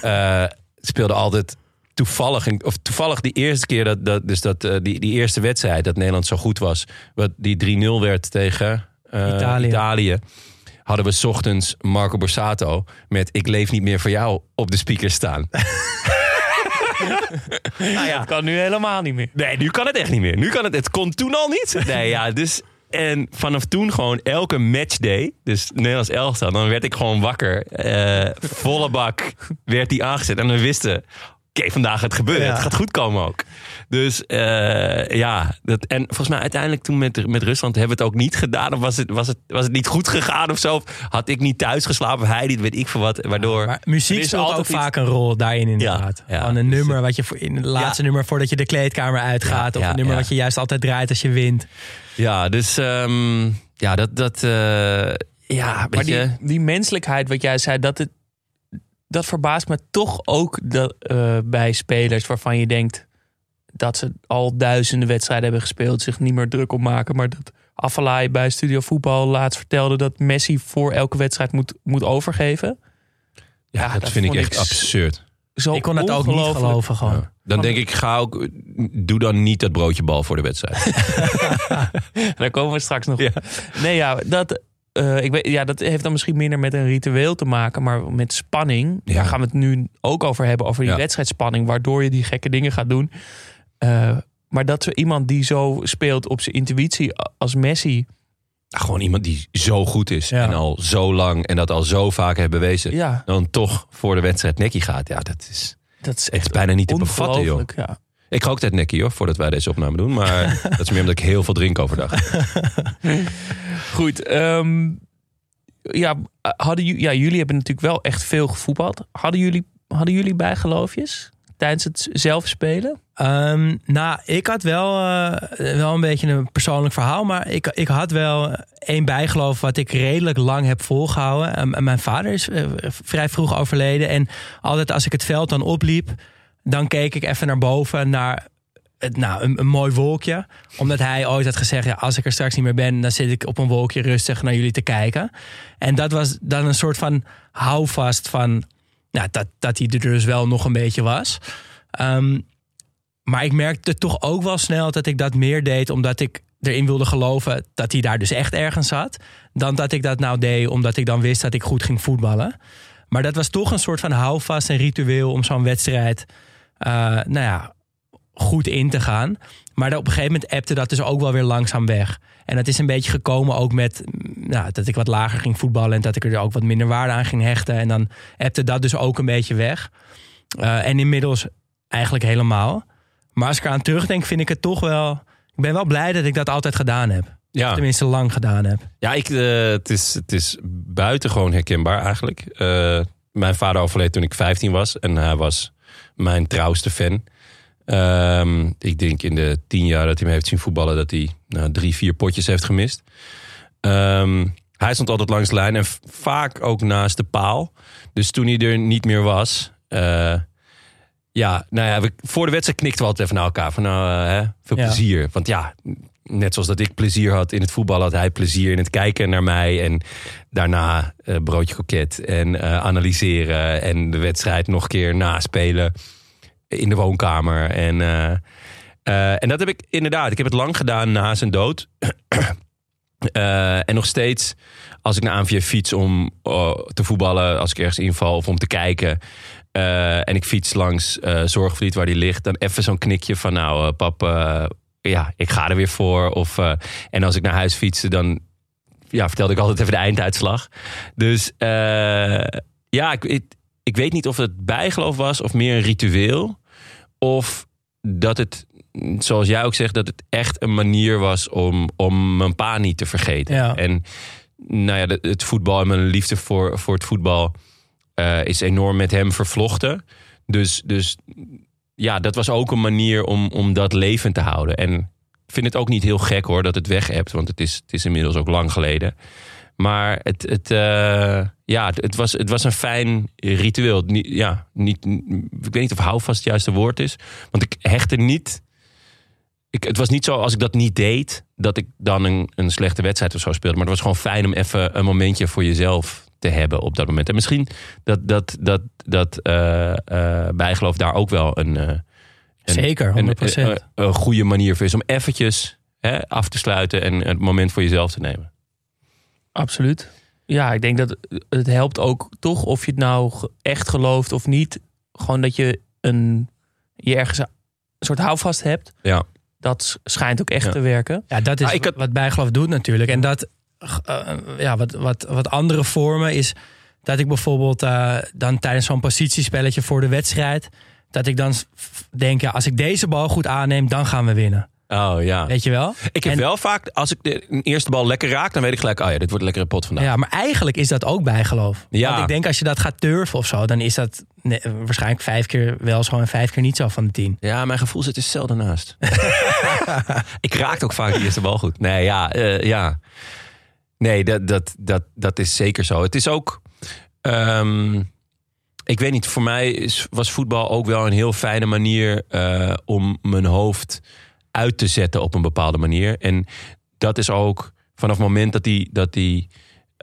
speelden altijd toevallig, of toevallig die eerste keer dat, dat dus dat, die, die eerste wedstrijd dat Nederland zo goed was, wat die 3-0 werd tegen Italië. Italië. Hadden we 's ochtends Marco Borsato met Ik leef niet meer voor jou op de speaker staan. nou ja, Dat kan nu helemaal niet meer. Nee, nu kan het echt niet meer. Nu kan het. Het kon toen al niet. Nee, ja, dus. En vanaf toen gewoon elke matchday, dus Nederlands elftal, dan werd ik gewoon wakker. Eh, volle bak werd die aangezet. En we wisten, oké, vandaag gaat het gebeuren. Ja. Het gaat goed komen ook. Dus eh, ja, dat, en volgens mij uiteindelijk toen met, met Rusland hebben we het ook niet gedaan. Of was het, was, het, was het niet goed gegaan of zo? Of had ik niet thuis geslapen, of hij niet, weet ik veel wat. Waardoor... Maar muziek is speelt ook altijd iets- vaak een rol daarin inderdaad. Ja, ja. Van een nummer wat je voor, in het laatste nummer voordat je de kleedkamer uitgaat. Ja, of ja, een nummer ja. wat je juist altijd draait als je wint. Ja, dus ehm, ja, dat, dat eh, ja, Maar je... die, die menselijkheid, wat jij zei, dat, het, dat verbaast me toch ook dat, eh, bij spelers waarvan je denkt dat ze al duizenden wedstrijden hebben gespeeld, zich niet meer druk op maken. Maar dat Afalai bij Studio Voetbal laatst vertelde dat Messi voor elke wedstrijd moet, moet overgeven. Ja, Ja, dat, dat vind ik echt ik absurd. zo Ik kon dat ook niet geloven gewoon. Ja. Dan denk ik, ga ook, doe dan niet dat broodje bal voor de wedstrijd. Daar komen we straks nog Ja. op. Nee, ja, dat, eh, ik weet, ja, dat heeft dan misschien minder met een ritueel te maken, maar met spanning. Ja. Daar gaan we het nu ook over hebben, over die Ja. wedstrijdspanning, waardoor je die gekke dingen gaat doen. Eh, maar dat zo iemand die zo speelt op zijn intuïtie als Messi. Gewoon iemand die zo goed is Ja. en al zo lang en dat al zo vaak heeft bewezen. Dan toch voor de wedstrijd nekkie gaat. Ja, dat is, dat is echt bijna niet te bevatten, joh. Ja. Ik ga ook tijd nekkie hoor, voordat wij deze opname doen. Maar dat is meer omdat ik heel veel drink overdag. Goed, ehm, ja, hadden, ja, jullie hebben natuurlijk wel echt veel gevoetbald. Hadden jullie, hadden jullie bijgeloofjes tijdens het zelf spelen? Ehm, nou, ik had wel, eh, wel een beetje een persoonlijk verhaal. Maar ik, ik had wel één bijgeloof wat ik redelijk lang heb volgehouden. En- en mijn vader is eh, vrij vroeg overleden. En altijd als ik het veld dan opliep, dan keek ik even naar boven naar het, nou, een, mooi wolkje. Omdat hij ooit had gezegd, ja, als ik er straks niet meer ben... dan zit ik op een wolkje rustig naar jullie te kijken. En dat was dan een soort van houvast van... Nou, dat, dat hij er dus wel nog een beetje was. Ehm, maar ik merkte toch ook wel snel dat ik dat meer deed omdat ik erin wilde geloven dat hij daar dus echt ergens zat. Dan dat ik dat nou deed omdat ik dan wist dat ik goed ging voetballen. Maar dat was toch een soort van houvast en ritueel om zo'n wedstrijd nou ja, goed in te gaan. Maar op een gegeven moment appte dat dus ook wel weer langzaam weg. En dat is een beetje gekomen ook met mm, nou, dat ik wat lager ging voetballen en dat ik er ook wat minder waarde aan ging hechten. En dan appte dat dus ook een beetje weg. Eh, en inmiddels eigenlijk helemaal. Maar als ik eraan terugdenk, vind ik het toch wel. Ik ben wel blij dat ik dat altijd gedaan heb. Ja, Tenminste, lang gedaan heb. ja ik, eh, het, is, het is buitengewoon herkenbaar eigenlijk. Eh, mijn vader overleed toen ik 15 was. En hij was mijn trouwste fan. Ehm, ik denk in de tien jaar dat hij me heeft zien voetballen... dat hij nou, drie, vier potjes heeft gemist. Ehm, hij stond altijd langs de lijn en vaak ook naast de paal. Dus toen hij er niet meer was... eh, ja, nou ja, we, voor de wedstrijd knikten we altijd even naar elkaar. Van nou, eh, hè, veel Ja. plezier. Want ja, net zoals dat ik plezier had in het voetbal... had hij plezier in het kijken naar mij. En daarna eh, broodje koket en eh, analyseren. En de wedstrijd nog een keer naspelen in de woonkamer. En, eh, en dat heb ik inderdaad. Ik heb het lang gedaan na zijn dood. En nog steeds, als ik naar ANVJ fiets om te voetballen, als ik ergens inval of om te kijken. en ik fiets langs eh Zorgvliet waar die ligt, dan even zo'n knikje van nou, pap, eh, ja, ik ga er weer voor. Of, eh, en als ik naar huis fietste, dan ja, vertelde ik altijd even de einduitslag. Dus eh, ja, ik, ik, ik weet niet of het bijgeloof was of meer een ritueel. Of dat het, zoals jij ook zegt, dat het echt een manier was om, om mijn pa niet te vergeten. Ja. En nou ja, het voetbal en mijn liefde voor, voor het voetbal eh, is enorm met hem vervlochten. Dus, dus ja, dat was ook een manier om, om dat levend te houden. En ik vind het ook niet heel gek hoor dat het weg hebt, want het is, het is inmiddels ook lang geleden. Maar het, het, eh, ja, het, was, het was een fijn ritueel. Ja, niet, ik weet niet of houvast het juiste woord is. Want ik hechtte niet. Ik, het was niet zo als ik dat niet deed, dat ik dan een, een slechte wedstrijd of zo speelde. Maar het was gewoon fijn om even een momentje voor jezelf te hebben op dat moment. En misschien dat, dat, dat, dat eh, eh, bijgeloof daar ook wel een, eh, een Zeker, 100%. een, een, een goede manier voor is om eventjes hè, af te sluiten en het moment voor jezelf te nemen. Absoluut. Ja, ik denk dat het helpt ook toch of je het nou echt gelooft of niet. Gewoon dat je een je ergens een soort houvast hebt. Ja. Dat schijnt ook echt Ja. te werken. Ja, dat is Ah, had- wat bijgeloof doet natuurlijk. En dat, eh, ja, wat, wat, wat andere vormen is dat ik bijvoorbeeld eh, dan tijdens zo'n positiespelletje voor de wedstrijd, dat ik dan denk, ja, als ik deze bal goed aanneem, dan gaan we winnen. Oh ja. Weet je wel? Ik heb En- wel vaak, als ik de eerste bal lekker raak, dan weet ik gelijk, oh ja, dit wordt een lekkere pot vandaag. Ja, maar eigenlijk is dat ook bijgeloof. Ja. Want ik denk als je dat gaat turven of zo, dan is dat nee, waarschijnlijk vijf keer wel zo en vijf keer niet zo van de tien. Ja, mijn gevoel zit er zelden naast. ik raak ook vaak de eerste bal goed. Nee, ja, eh, ja. Nee, dat, dat, dat, dat is zeker zo. Het is ook. ehm, ik weet niet, voor mij was voetbal ook wel een heel fijne manier eh, om mijn hoofd uit te zetten op een bepaalde manier. En dat is ook vanaf het moment dat die, dat die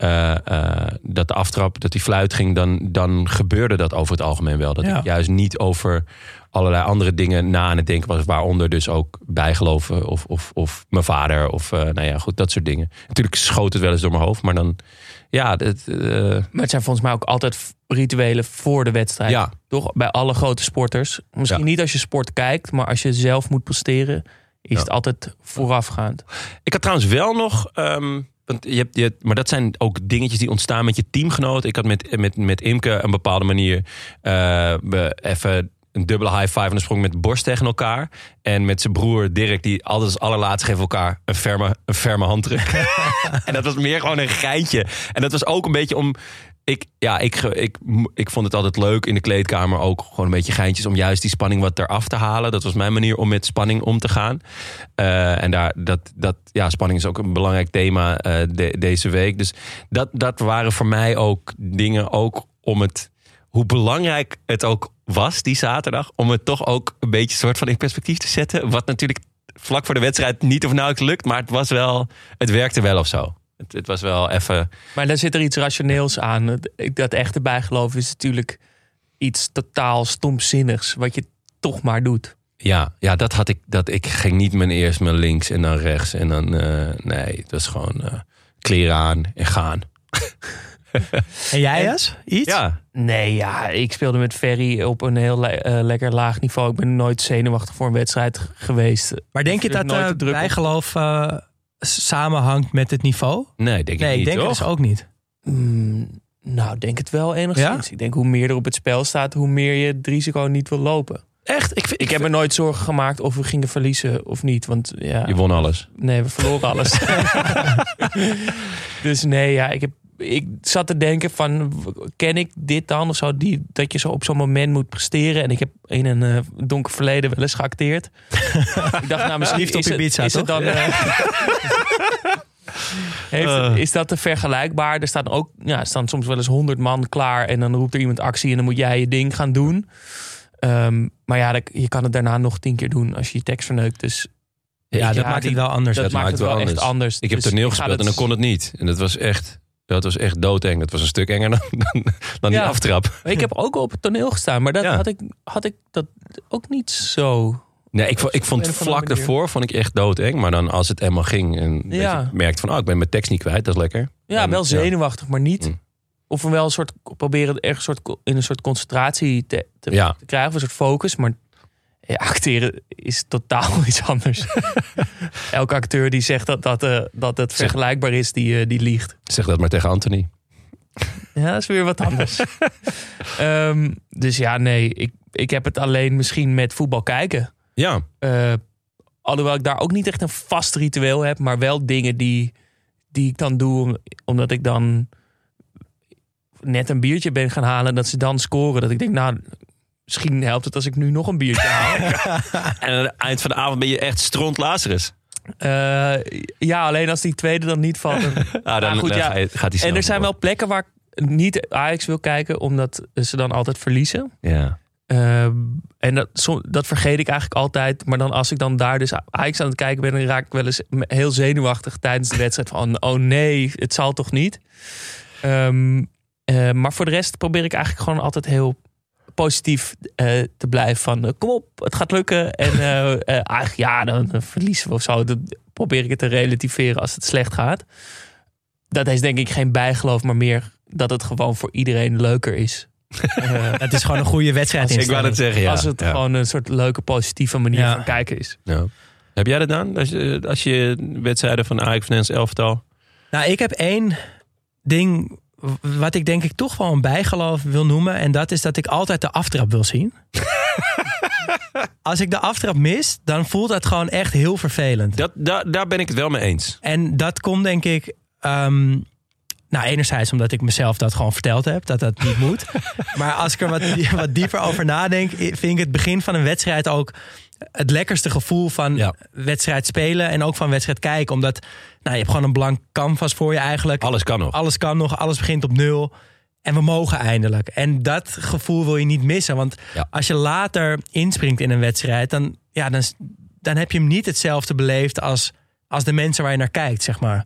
eh, eh, dat de aftrap, dat die fluit ging, dan, dan gebeurde dat over het algemeen wel. Dat Ja. ik juist niet over allerlei andere dingen na aan het denken was, waaronder dus ook bijgeloven of, of, of mijn vader of eh, nou ja, goed, dat soort dingen. Natuurlijk schoot het wel eens door mijn hoofd, maar dan, ja, het, eh, Maar het zijn volgens mij ook altijd rituelen voor de wedstrijd. ja, Toch? Bij alle grote sporters. Misschien Ja. niet als je sport kijkt, maar als je zelf moet presteren, is het altijd voorafgaand. Ik had trouwens wel nog. ehm, want je hebt, je hebt- maar dat zijn ook dingetjes die ontstaan met je teamgenoot. Ik had met, met, met Imke een bepaalde manier. we even een dubbele high five en een sprong met borst tegen elkaar. En met zijn broer Dirk, die altijd als allerlaatste geven elkaar een ferme, een ferme handdruk. en dat was meer gewoon een geintje. En dat was ook een beetje om. Ik, ja, ik, ik, ik vond het altijd leuk in de kleedkamer ook gewoon een beetje geintjes om juist die spanning wat eraf te halen. Dat was mijn manier om met spanning om te gaan. Eh, en daar, dat, dat, ja, spanning is ook een belangrijk thema eh, de- deze week. Dus dat, dat waren voor mij ook dingen ook om het, hoe belangrijk het ook was die zaterdag, om het toch ook een beetje soort van in perspectief te zetten. Wat natuurlijk vlak voor de wedstrijd niet of nauwelijks lukt, maar het was wel, het werkte wel of zo. Het, het was wel even. Maar daar zit er iets rationeels aan. Dat echte bijgeloof is natuurlijk iets totaal stomzinnigs, wat je toch maar doet. Ja, ja dat had ik. Dat, ik ging niet mijn eerst mijn links en dan rechts. En dan. eh, nee, het was gewoon eh, kleren aan en gaan. En jij, Jas? Iets? Ja, Nee, ja, ik speelde met Ferry op een heel le- eh, lekker laag niveau. Ik ben nooit zenuwachtig voor een wedstrijd geweest. Maar denk je dat op. bijgeloof samenhangt met het niveau? nee, denk Nee, ik ik niet. denk het toch? dus ook niet. Mm, nou, denk het wel enigszins. Ik denk hoe meer er op het spel staat, hoe meer je het risico niet wil lopen. Echt? Ik, vind- Ik heb me nooit zorgen gemaakt of we gingen verliezen of niet. Want ja, Je won alles. nee, we verloren alles. dus nee, ja, ik, heb, ik zat te denken van, ken ik dit dan? Of zo, die, dat je zo op zo'n moment moet presteren. En ik heb in een eh, donker verleden wel eens geacteerd. ik dacht, nou, misschien is, het, is het dan... eh, Heeft, is dat te vergelijkbaar? Er staan ook ja, er staan soms wel eens honderd man klaar en dan roept er iemand actie en dan moet jij je ding gaan doen. Ehm, maar ja, dat- je kan het daarna nog tien keer doen als je je tekst verneukt. Dus Ja, dat maakt die- het wel anders. dat dat maakt maakt het wel wel echt anders. anders. Ik heb Dus toneel gespeeld en dan kon het niet. En dat was echt. Dat was echt doodeng. Dat was een stuk enger dan, dan, dan die Ja. aftrap. Ik heb ook op het toneel gestaan, maar dat Ja. had, ik, had ik dat ook niet zo. Nee, ik, vond- ik vond vlak daarvoor vond ik echt doodeng. Maar dan als het eenmaal ging en dat je merkt van... Oh, ik ben mijn tekst niet kwijt, dat is lekker. Ja, En, wel zenuwachtig, maar niet. Mm. Of wel een soort proberen ergens een soort, in een soort concentratie te, te, krijgen, een soort focus. Maar ja, acteren is totaal iets anders. Elke acteur die zegt dat, dat, eh, dat het vergelijkbaar is, die, eh, die liegt. Zeg dat maar tegen Anthony. Ja, dat is weer wat anders. Ehm, dus ja, nee, ik, ik heb het alleen misschien met voetbal kijken. Ja, Eh, alhoewel ik daar ook niet echt een vast ritueel heb, maar wel dingen die, die ik dan doe, om- omdat ik dan net een biertje ben gaan halen en dat ze dan scoren. Dat ik denk, nou, misschien helpt het als ik nu nog een biertje haal. en aan het eind van de avond ben je echt stront Lazarus. Eh, ja, alleen als die tweede dan niet valt. dan- Ah, dan, Maar goed, dan ja. ga je- gaat hij en er zijn wel plekken waar ik niet Ajax wil kijken, omdat ze dan altijd verliezen. Ja. Ehm, en dat, som- dat vergeet ik eigenlijk altijd. Maar dan als ik dan daar dus Ajax aan het kijken ben... dan raak ik wel eens heel zenuwachtig tijdens de wedstrijd. Van, oh nee, het zal toch niet? Ehm, eh, maar voor de rest probeer ik eigenlijk gewoon altijd heel positief eh, te blijven. Van, eh, kom op, het gaat lukken. En eigenlijk, ja, dan verliezen we of zo. Dan probeer ik het te relativeren als het slecht gaat. Dat is denk ik geen bijgeloof, maar meer dat het gewoon voor iedereen leuker is. Het is gewoon een goede wedstrijd. Ik wou het zeggen, ja. als het ja. gewoon een soort leuke, positieve manier Ja. van kijken is. Ja. Heb jij dat dan? Als je, als je wedstrijden van Ajax van Nederlands elftal... Nou, ik heb één ding wat ik denk ik toch wel een bijgeloof wil noemen. En dat is dat ik altijd de aftrap wil zien. Als ik de aftrap mis, dan voelt dat gewoon echt heel vervelend. Dat, daar, daar ben ik het wel mee eens. En dat komt denk ik... ehm, nou, enerzijds omdat ik mezelf dat gewoon verteld heb, dat dat niet moet. Maar als ik er wat, wat dieper over nadenk, vind ik het begin van een wedstrijd ook het lekkerste gevoel van Ja. wedstrijd spelen en ook van wedstrijd kijken. Omdat nou, je hebt gewoon een blank canvas voor je eigenlijk. Alles kan nog. Alles kan nog, alles begint op nul. En we mogen eindelijk. En dat gevoel wil je niet missen. Want Ja. als je later inspringt in een wedstrijd, dan, ja, dan, dan heb je hem niet hetzelfde beleefd als, als de mensen waar je naar kijkt, zeg maar.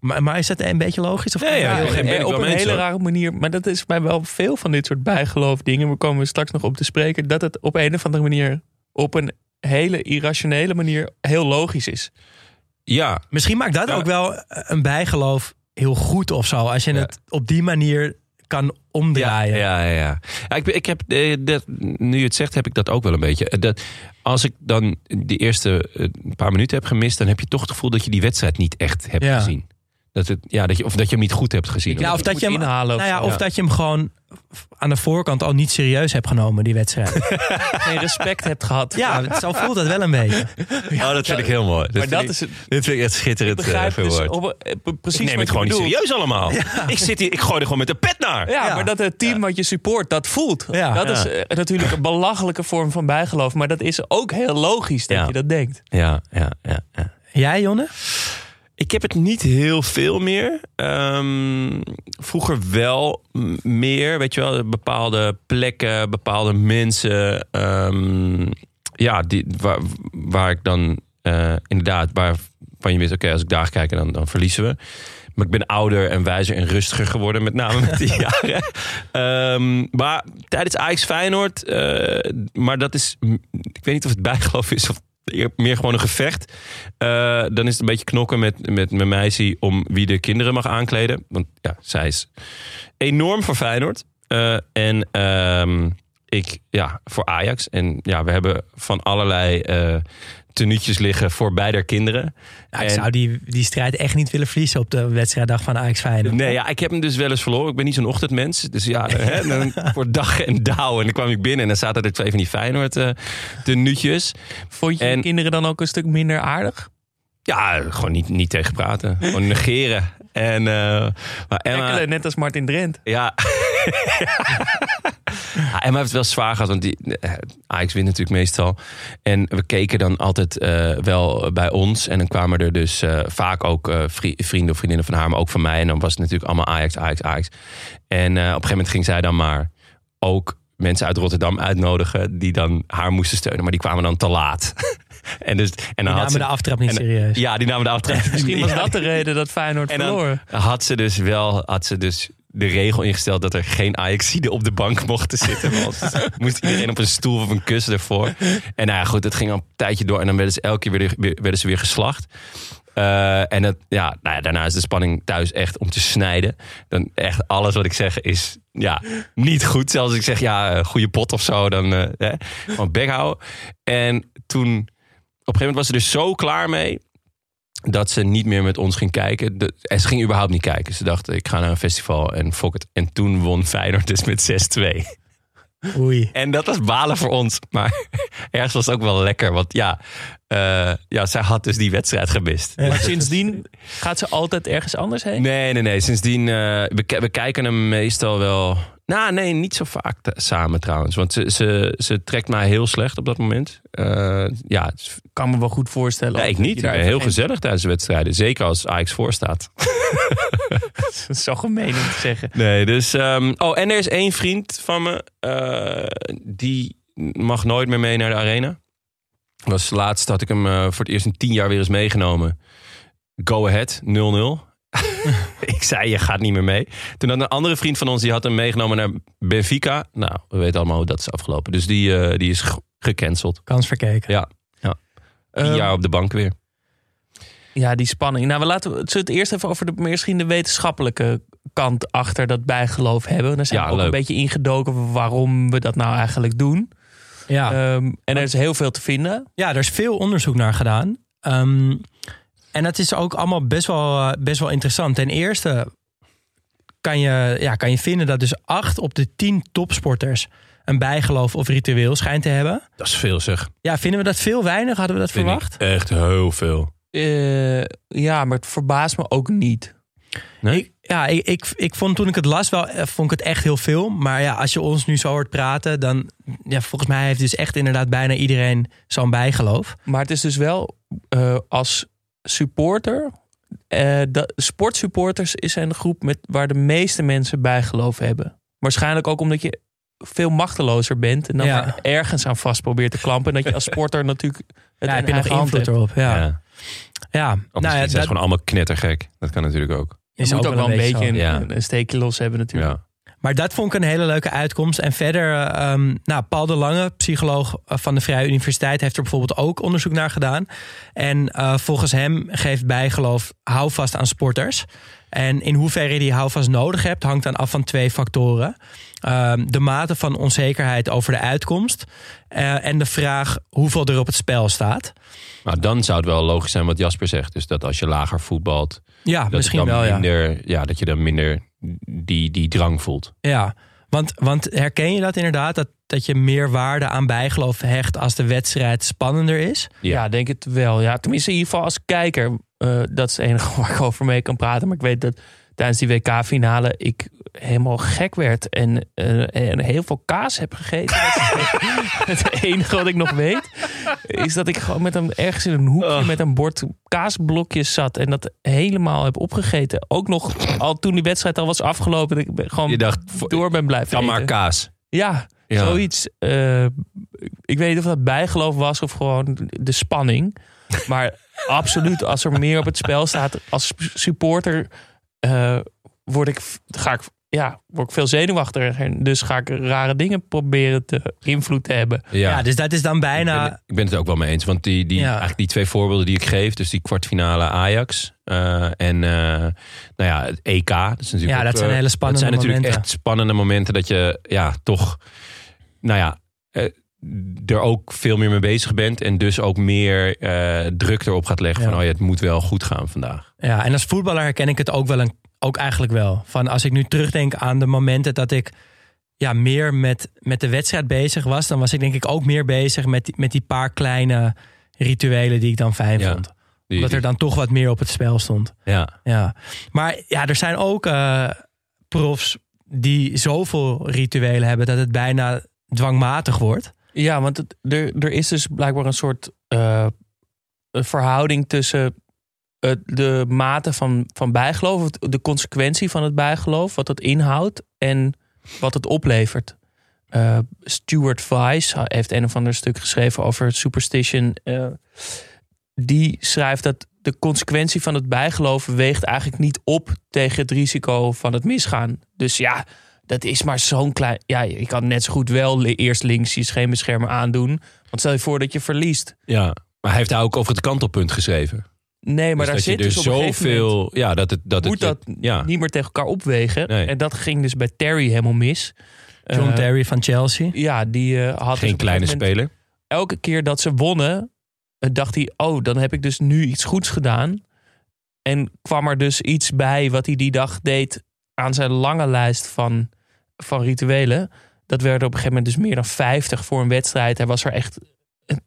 Maar, maar is dat een beetje logisch? Of Nee, ja, Ja, op een hele rare manier. Maar dat is bij wel veel van dit soort bijgeloof dingen. We komen straks nog op te spreken. Dat het op een of andere manier, op een hele irrationele manier, heel logisch is. Ja, Misschien maakt dat Ja. ook wel een bijgeloof heel goed of zo. Als je Ja. het op die manier kan omdraaien. Ja, ja, ja. ja ik, ik heb, eh, dat, nu je het zegt, heb ik dat ook wel een beetje. Eh, Dat, als ik dan die eerste eh, paar minuten heb gemist, dan heb je toch het gevoel dat je die wedstrijd niet echt hebt Ja. gezien. Dat het, ja, dat je, of dat je hem niet goed hebt gezien. Ja, of dat je hem, inhalen of nou ja, of Ja. dat je hem gewoon aan de voorkant al niet serieus hebt genomen, die wedstrijd. Geen respect hebt gehad. ja, zo voelt het wel een beetje. oh, dat vind ik heel mooi. maar vind dat ik- is het. dit vind ik echt Ik schitterend begrijp dus op, eh, precies ik neem het gewoon niet serieus allemaal. Ik, zit hier, ik gooi er gewoon met de pet naar. Ja, Ja. maar dat het team wat je support dat voelt. Ja. dat Ja. is eh, natuurlijk een belachelijke vorm van bijgeloof. Maar dat is ook heel logisch dat Ja. je dat denkt. Ja, ja, ja, ja. Jij, Jonne? Ik heb het niet heel veel meer. Ehm, vroeger wel meer, weet je wel, bepaalde plekken, bepaalde mensen. ehm, ja, die, waar, waar ik dan eh, inderdaad, waarvan je wist, oké, als ik daar ga kijken, dan, dan verliezen we. Maar ik ben ouder en wijzer en rustiger geworden, met name met die jaren. Ehm, maar tijdens Ajax Feyenoord, eh, maar dat is, ik weet niet of het bijgeloof is of meer gewoon een gevecht. Eh, dan is het een beetje knokken met, met mijn meisje om wie de kinderen mag aankleden. Want ja, zij is enorm voor Feyenoord. Eh, en ehm, ik, ja, voor Ajax. En ja, we hebben van allerlei eh tenuutjes liggen voor beide kinderen. Ja, ik En- zou die, die strijd echt niet willen verliezen op de wedstrijddag van Ajax Feyenoord. Nee, ja, ik heb hem dus wel eens verloren. Ik ben niet zo'n ochtendmens. Dus ja, hè, dan voor dag en dauw. En dan kwam ik binnen en dan zaten er twee van die Feyenoord eh tenuutjes. Vond je En- de kinderen dan ook een stuk minder aardig? Ja, gewoon niet, niet tegen praten. Gewoon negeren. En, eh maar Emma, net als Martin Drent. Ja. Ja, Emma heeft het wel zwaar gehad, want die, eh, Ajax wint natuurlijk meestal. En we keken dan altijd eh, wel bij ons. En dan kwamen er dus eh, vaak ook vri- vrienden of vriendinnen van haar, maar ook van mij. En dan was het natuurlijk allemaal Ajax, Ajax, Ajax. En op een gegeven moment ging zij dan maar ook mensen uit Rotterdam uitnodigen die dan haar moesten steunen. Maar die kwamen dan te laat. en dus, en dan Die namen ze, de aftrap niet en- serieus. Ja, die namen de aftrap. Misschien was dat de reden dat Feyenoord en verloor. had ze dus wel had ze dus de regel ingesteld dat er geen Ajaxiden op de bank mochten zitten. Want moest iedereen op een stoel of een kussen ervoor. En nou ja, goed, het ging al een tijdje door. En dan werden ze elke keer weer, weer- werden ze weer geslacht. Eh, en het, ja, nou ja, daarna is de spanning thuis echt om te snijden. Dan echt alles wat ik zeg is ja, niet goed. Zelfs als ik zeg ja, eh, goede pot of zo, dan eh, hè, gewoon bek houden. En toen, op een gegeven moment was ze er zo klaar mee dat ze niet meer met ons ging kijken. De, en ze ging überhaupt niet kijken. Ze dacht, ik ga naar een festival en fok het. En toen won Feyenoord dus met 6-2. Oei. En dat was balen voor ons. Maar ergens was het ook wel lekker. Want ja, eh, ja zij had dus die wedstrijd gemist. Ja. Maar sindsdien gaat ze altijd ergens anders heen? Nee, nee, nee. Sindsdien, eh, we, we kijken hem meestal wel... Nou, nee, niet zo vaak samen trouwens. Want ze, ze, ze trekt mij heel slecht op dat moment. Eh, ja, kan me wel goed voorstellen. nee, ik niet. Ik ben heel geen- gezellig tijdens de wedstrijden. Zeker als Ajax voor staat. Dat is zo gemeen om te zeggen. Nee, dus... ehm, oh, en er is één vriend van me. eh, die mag nooit meer mee naar de arena. Was laatst had ik hem eh, voor het eerst in tien jaar weer eens meegenomen. Go ahead, 0-0. ik zei, je gaat niet meer mee. Toen had een andere vriend van ons, die had hem meegenomen naar Benfica. Nou, we weten allemaal hoe dat is afgelopen. Dus die, eh, die is ge- gecanceld. Kans verkeken. Ja, ja. Tien Ehm, jaar op de bank weer. Ja, die spanning. Nou, we laten we het eerst even over de, misschien de wetenschappelijke kant achter dat bijgeloof hebben. Dan zijn Ja, we ook leuk. een beetje ingedoken waarom we dat nou eigenlijk doen. Ja. Ehm, en er is heel veel te vinden. Ja, er is veel onderzoek naar gedaan. Ehm, en het is ook allemaal best wel, eh, best wel interessant. Ten eerste kan je, ja, kan je vinden dat dus acht op de tien topsporters een bijgeloof of ritueel schijnt te hebben. Dat is veel zeg. Ja, vinden we dat veel weinig? Hadden we dat Vind verwacht? ik echt heel veel. Eh, ja, maar het verbaast me ook niet. Nee? Ik, ja, ik, ik, ik vond toen ik het las wel, eh, vond ik het echt heel veel. Maar ja, als je ons nu zo hoort praten, dan, ja, volgens mij heeft dus echt inderdaad bijna iedereen zo'n bijgeloof. Maar het is dus wel eh, als supporter. eh dat, sportsupporters is een groep met, waar de meeste mensen bijgeloof hebben. Waarschijnlijk ook omdat je veel machtelozer bent. En dan Ja. ergens aan vast probeert te klampen. En dat je als sporter natuurlijk het ja, heb je nog invloed erop? Ja. Ja. Ja, Of nou ja, zijn ze dat gewoon allemaal knettergek. Dat kan natuurlijk ook. Je moet ook wel een beetje zo. een, Ja. een steekje los hebben natuurlijk. Maar dat vond ik een hele leuke uitkomst. En verder, ehm, nou, Paul de Lange, psycholoog eh, van de Vrije Universiteit, heeft er bijvoorbeeld ook onderzoek naar gedaan. En eh, volgens hem geeft bijgeloof houvast aan sporters. En in hoeverre je die houvast nodig hebt, hangt dan af van twee factoren. Ehm, de mate van onzekerheid over de uitkomst. eh, en de vraag hoeveel er op het spel staat. Maar dan zou het wel logisch zijn wat Jasper zegt. Dus dat als je lager voetbalt, Ja, dat, misschien dan wel, ja. minder, ja. dat je dan minder die, die drang voelt. Ja, want, want herken je dat inderdaad? Dat, dat je meer waarde aan bijgeloof hecht als de wedstrijd spannender is? Ja. Ja, denk het wel. Ja, tenminste, in ieder geval als kijker. eh, dat is het enige waar ik over mee kan praten. Maar ik weet dat tijdens die WK-finale ik helemaal gek werd. En, eh, en heel veel kaas heb gegeten. Het enige wat ik nog weet. Is dat ik gewoon met een, ergens in een hoekje met een bord kaasblokjes zat. En dat helemaal heb opgegeten. Ook nog al toen die wedstrijd al was afgelopen. Dat ik ben- gewoon Je dacht, door ben blijven dan maar kaas. Ja, Ja. zoiets. eh, ik weet niet of dat bijgeloof was of gewoon de spanning. Maar absoluut, als er meer op het spel staat als supporter, eh, word ik, ga ik, ja, word ik veel zenuwachtiger. En dus ga ik rare dingen proberen te invloed te hebben. Ja, Ja, dus dat is dan ik, bijna... ben, ik ben het ook wel mee eens. Want die, die, Ja. eigenlijk die twee voorbeelden die ik geef, dus die kwartfinale Ajax eh, en eh, nou ja, het EK. Dat is natuurlijk Ja, dat ook, zijn eh, hele spannende Dat zijn natuurlijk momenten. echt spannende momenten dat je ja, toch, nou ja, er ook veel meer mee bezig bent. En dus ook meer eh, druk erop gaat leggen Ja. van, oh ja, het moet wel goed gaan vandaag. Ja, en als voetballer herken ik het ook wel een, ook eigenlijk wel. Van als ik nu terugdenk aan de momenten dat ik ja, meer met, met de wedstrijd bezig was, dan was ik denk ik ook meer bezig met die, met die paar kleine rituelen die ik dan fijn Ja. vond. Die- Omdat er dan toch wat meer op het spel stond. ja. Ja. Maar ja, er zijn ook eh, profs die zoveel rituelen hebben dat het bijna dwangmatig wordt. Ja, want het, er, er is dus blijkbaar een soort eh, een verhouding tussen de mate van, van bijgeloof, de consequentie van het bijgeloof, wat dat inhoudt en wat het oplevert. Eh, Stuart Weiss heeft een of ander stuk geschreven over superstition. eh, die schrijft dat de consequentie van het bijgeloof weegt eigenlijk niet op tegen het risico van het misgaan. Dus ja, dat is maar zo'n klein. Ja, je kan net zo goed wel eerst links je scheenbeschermer aandoen. Want stel je voor dat je verliest. ja. Maar hij heeft daar ook over het kantelpunt geschreven. Nee, maar dus daar zit dus dus zoveel... Ja, dat het... Dat moet het, dat ja. niet meer tegen elkaar opwegen. Nee. En dat ging dus bij Terry helemaal mis. John Eh, Terry van Chelsea. Ja, die eh, had dus Geen kleine speler. elke keer dat ze wonnen, eh, dacht hij: Oh, dan heb ik dus nu iets goeds gedaan. En kwam er dus iets bij wat hij die dag deed aan zijn lange lijst van, van rituelen. Dat werden op een gegeven moment dus meer dan 50 voor een wedstrijd. Hij was er echt,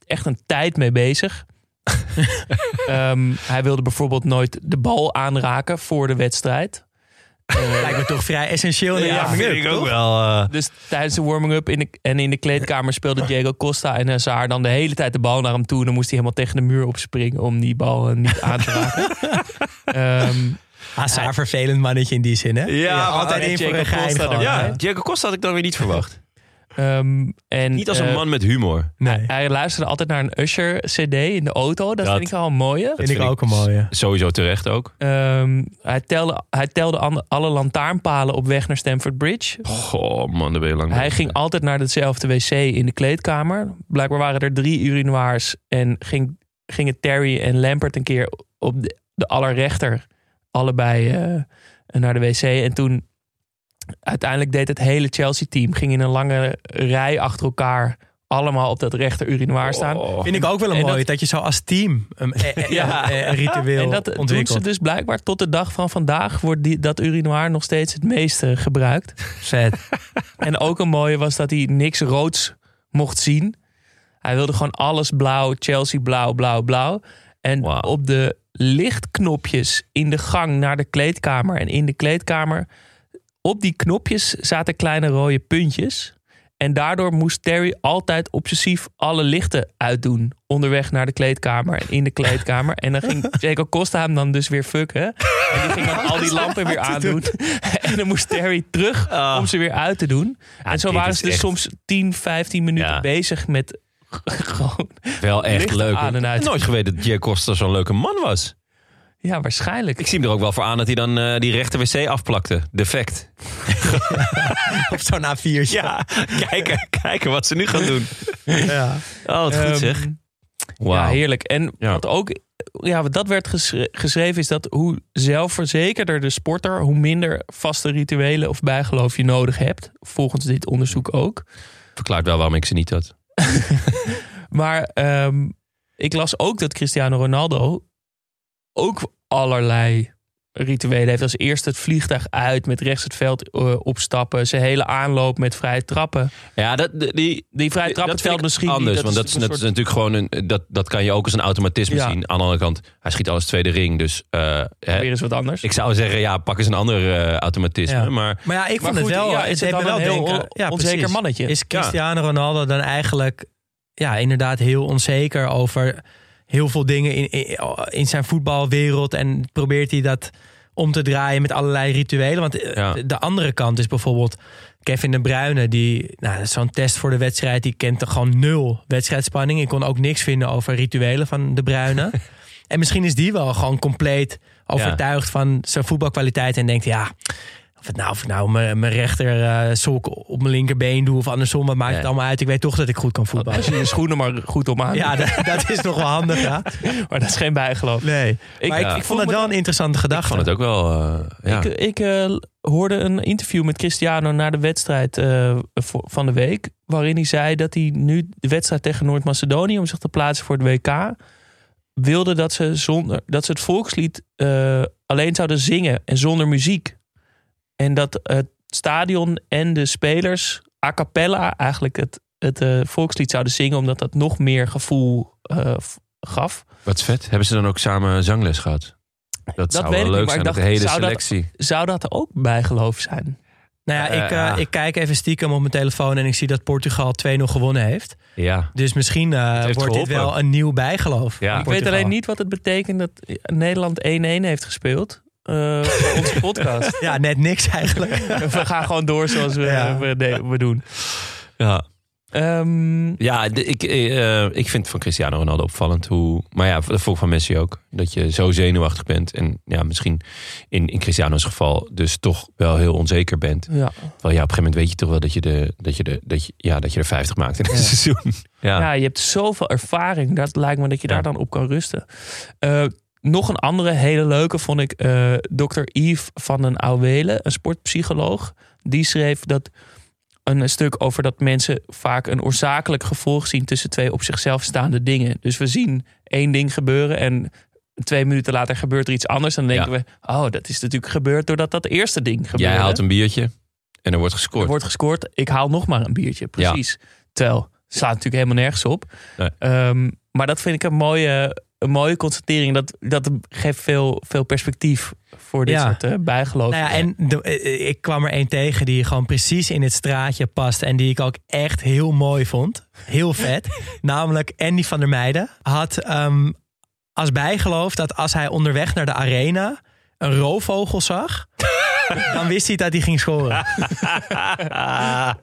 echt een tijd mee bezig. Ehm, hij wilde bijvoorbeeld nooit de bal aanraken voor de wedstrijd. Eh, Lijkt me toch vrij essentieel. in de warming-up, toch? wel... eh, dus tijdens de warming-up in de- en in de kleedkamer speelde Diego Costa en Hazard dan de hele tijd de bal naar hem toe. En dan moest hij helemaal tegen de muur opspringen om die bal eh, niet aan te raken. Ehm, Hazard, vervelend mannetje in die zin, hè? Ja, altijd maar in voor een gein. Ja, Diego Costa had ik dan weer niet verwacht. Ehm, en, Niet als een eh, man met humor. Nee, Hij luisterde altijd naar een Usher CD in de auto. Dat, Dat- vind ik wel een mooie. vind ik vind ik- ook een mooie. Sowieso terecht ook. Ehm, hij telde, hij telde alle lantaarnpalen op weg naar Stamford Bridge. Goh, man, daar ben je lang Hij ging altijd naar hetzelfde wc in de kleedkamer. Blijkbaar waren er drie urinoirs. En ging, gingen Terry en Lampert een keer op de, de allerrechter allebei eh, naar de wc. En toen uiteindelijk deed het hele Chelsea-team... ging in een lange rij achter elkaar allemaal op dat rechter urinoir staan. Oh. Vind ik ook wel een En mooie, dat- dat, je zo als team een, Ja. een ritueel En dat doen ze ontwikkelt. dus blijkbaar tot de dag van vandaag... wordt die, dat urinoir nog steeds het meeste gebruikt. Vet. En ook een mooie was dat hij niks roods mocht zien. Hij wilde gewoon alles blauw, Chelsea blauw, blauw, blauw. En op de lichtknopjes in de gang naar de kleedkamer en in de kleedkamer... op die knopjes zaten kleine rode puntjes. En daardoor moest Terry altijd obsessief alle lichten uitdoen. Onderweg naar de kleedkamer en in de kleedkamer. En dan ging Jacob Costa hem dan dus weer fucken. En die ging dan al die lampen weer aandoen. En dan moest Terry terug om ze weer uit te doen. en zo waren ze dus soms 10, 15 minuten Ja. bezig met gewoon, Wel echt leuk. aan en uit. Nooit geweten dat Jay Costa zo'n leuke man was. Ja, waarschijnlijk. Ik zie hem er ook wel voor aan dat hij dan eh, die rechte wc afplakte. Defect. Op zo'n A4'tje. Ja, kijken, kijken wat ze nu gaan doen. Ja. Oh, wat goed Ehm, zeg. Wauw. Ja, heerlijk. En Ja. wat ook, ja, wat dat werd geschre- geschreven, is dat hoe zelfverzekerder de sporter, hoe minder vaste rituelen of bijgeloof je nodig hebt. Volgens dit onderzoek ook. Verklaart wel waarom ik ze niet had. Maar ehm, ik las ook dat Cristiano Ronaldo ook allerlei rituelen heeft. Als eerst het vliegtuig uit, met rechts het veld eh, opstappen. Zijn hele aanloop met vrije trappen. Ja, dat, die, Die vrije trap dat het veld misschien anders. niet. want dat is, soort- natuurlijk gewoon een. Dat, dat kan je ook als een automatisme Ja. zien. Aan de andere kant, hij schiet alles tweede ring. Dus eh, hè, weer eens wat anders. ik zou zeggen, ja, pak eens een ander eh, automatisme. Ja. Maar Maar ja, ik Maar vond goed, het wel. ja, het is wel een heel denken. on- ja, onzeker precies. mannetje? Is Cristiano Ronaldo dan eigenlijk ja, inderdaad heel onzeker over heel veel dingen in, in, in zijn voetbalwereld. En probeert hij dat om te draaien met allerlei rituelen. Want eh, Ja. de, de andere kant is bijvoorbeeld Kevin de Bruyne. Die, nou, zo'n test voor de wedstrijd. Die kent er gewoon nul wedstrijdspanning. Ik kon ook niks vinden over rituelen van de Bruyne. en misschien is die wel gewoon compleet overtuigd van zijn voetbalkwaliteit. En denkt, ja, of het nou, of ik nou mijn, mijn rechter eh, sok op mijn linkerbeen doe of andersom. Wat maakt het allemaal uit? Ik weet toch dat ik goed kan voetballen. Als je je schoenen maar goed om aan. Ja, dat, dat is nog wel handig, ja. Maar dat is geen bijgeloof. Nee. Ik, maar ik, ja. ik vond het wel een interessante gedachte. ik vond het ook wel. eh, ja. Ik, ik eh, hoorde een interview met Cristiano na de wedstrijd eh, van de week. Waarin hij zei dat hij nu de wedstrijd tegen Noord-Macedonië om zich te plaatsen voor het WK. wilde dat ze, zonder, dat ze het volkslied eh, alleen zouden zingen en zonder muziek. En dat het stadion en de spelers a cappella eigenlijk het, het eh, volkslied zouden zingen. Omdat dat nog meer gevoel eh, gaf. Wat vet. Hebben ze dan ook samen zangles gehad? Dat, zou weet wel ik leuk niet, zijn. met de dacht, hele zou dat- selectie. Zou dat er ook bijgeloof zijn? Nou ja, ik, eh, ik kijk even stiekem op mijn telefoon en ik zie dat Portugal 2-0 gewonnen heeft. Ja. Dus misschien eh, heeft wordt dit wel een nieuw bijgeloof. Ja. Ik weet alleen niet wat het betekent dat Nederland 1-1 heeft gespeeld. Eh, voor onze podcast. Ja, net niks eigenlijk. We gaan gewoon door zoals we, Ja. we, doen. Ja. Ehm, Ja, de- ik, eh, ik vind van Cristiano Ronaldo opvallend hoe. Maar ja, dat vond ik van Messi ook. Dat je zo zenuwachtig bent. En ja, misschien in, in Cristiano's geval dus toch wel heel onzeker bent. ja. Terwijl ja, op een gegeven moment weet je toch wel dat je, de, dat je, de, dat je, ja, dat je er 50 maakt in een seizoen. Ja. ja, je hebt zoveel ervaring. Dat lijkt me dat je Ja. daar dan op kan rusten. Eh, nog een andere hele leuke vond ik eh Dr. Yves van den Auwelen, een sportpsycholoog. Die schreef dat een stuk over dat mensen vaak een oorzakelijk gevolg zien tussen twee op zichzelf staande dingen. Dus we zien één ding gebeuren en twee minuten later gebeurt er iets anders. En dan denken we, oh, dat is natuurlijk gebeurd doordat dat eerste ding gebeurde. Jij haalt een biertje en er wordt Er gescoord. wordt gescoord. Ik haal nog maar een biertje. Precies. Terwijl, het slaat natuurlijk helemaal nergens op. Nee. Ehm, maar dat vind ik een mooie, een mooie constatering. Dat, dat geeft veel, veel perspectief voor dit Ja. soort eh, bijgeloof. Nou ja, en de- eh, ik kwam er één tegen die gewoon precies in het straatje past. En die ik ook echt heel mooi vond. Heel vet. Namelijk Andy van der Meijden had ehm, als bijgeloof dat als hij onderweg naar de arena een roofvogel zag. dan wist hij dat hij ging scoren.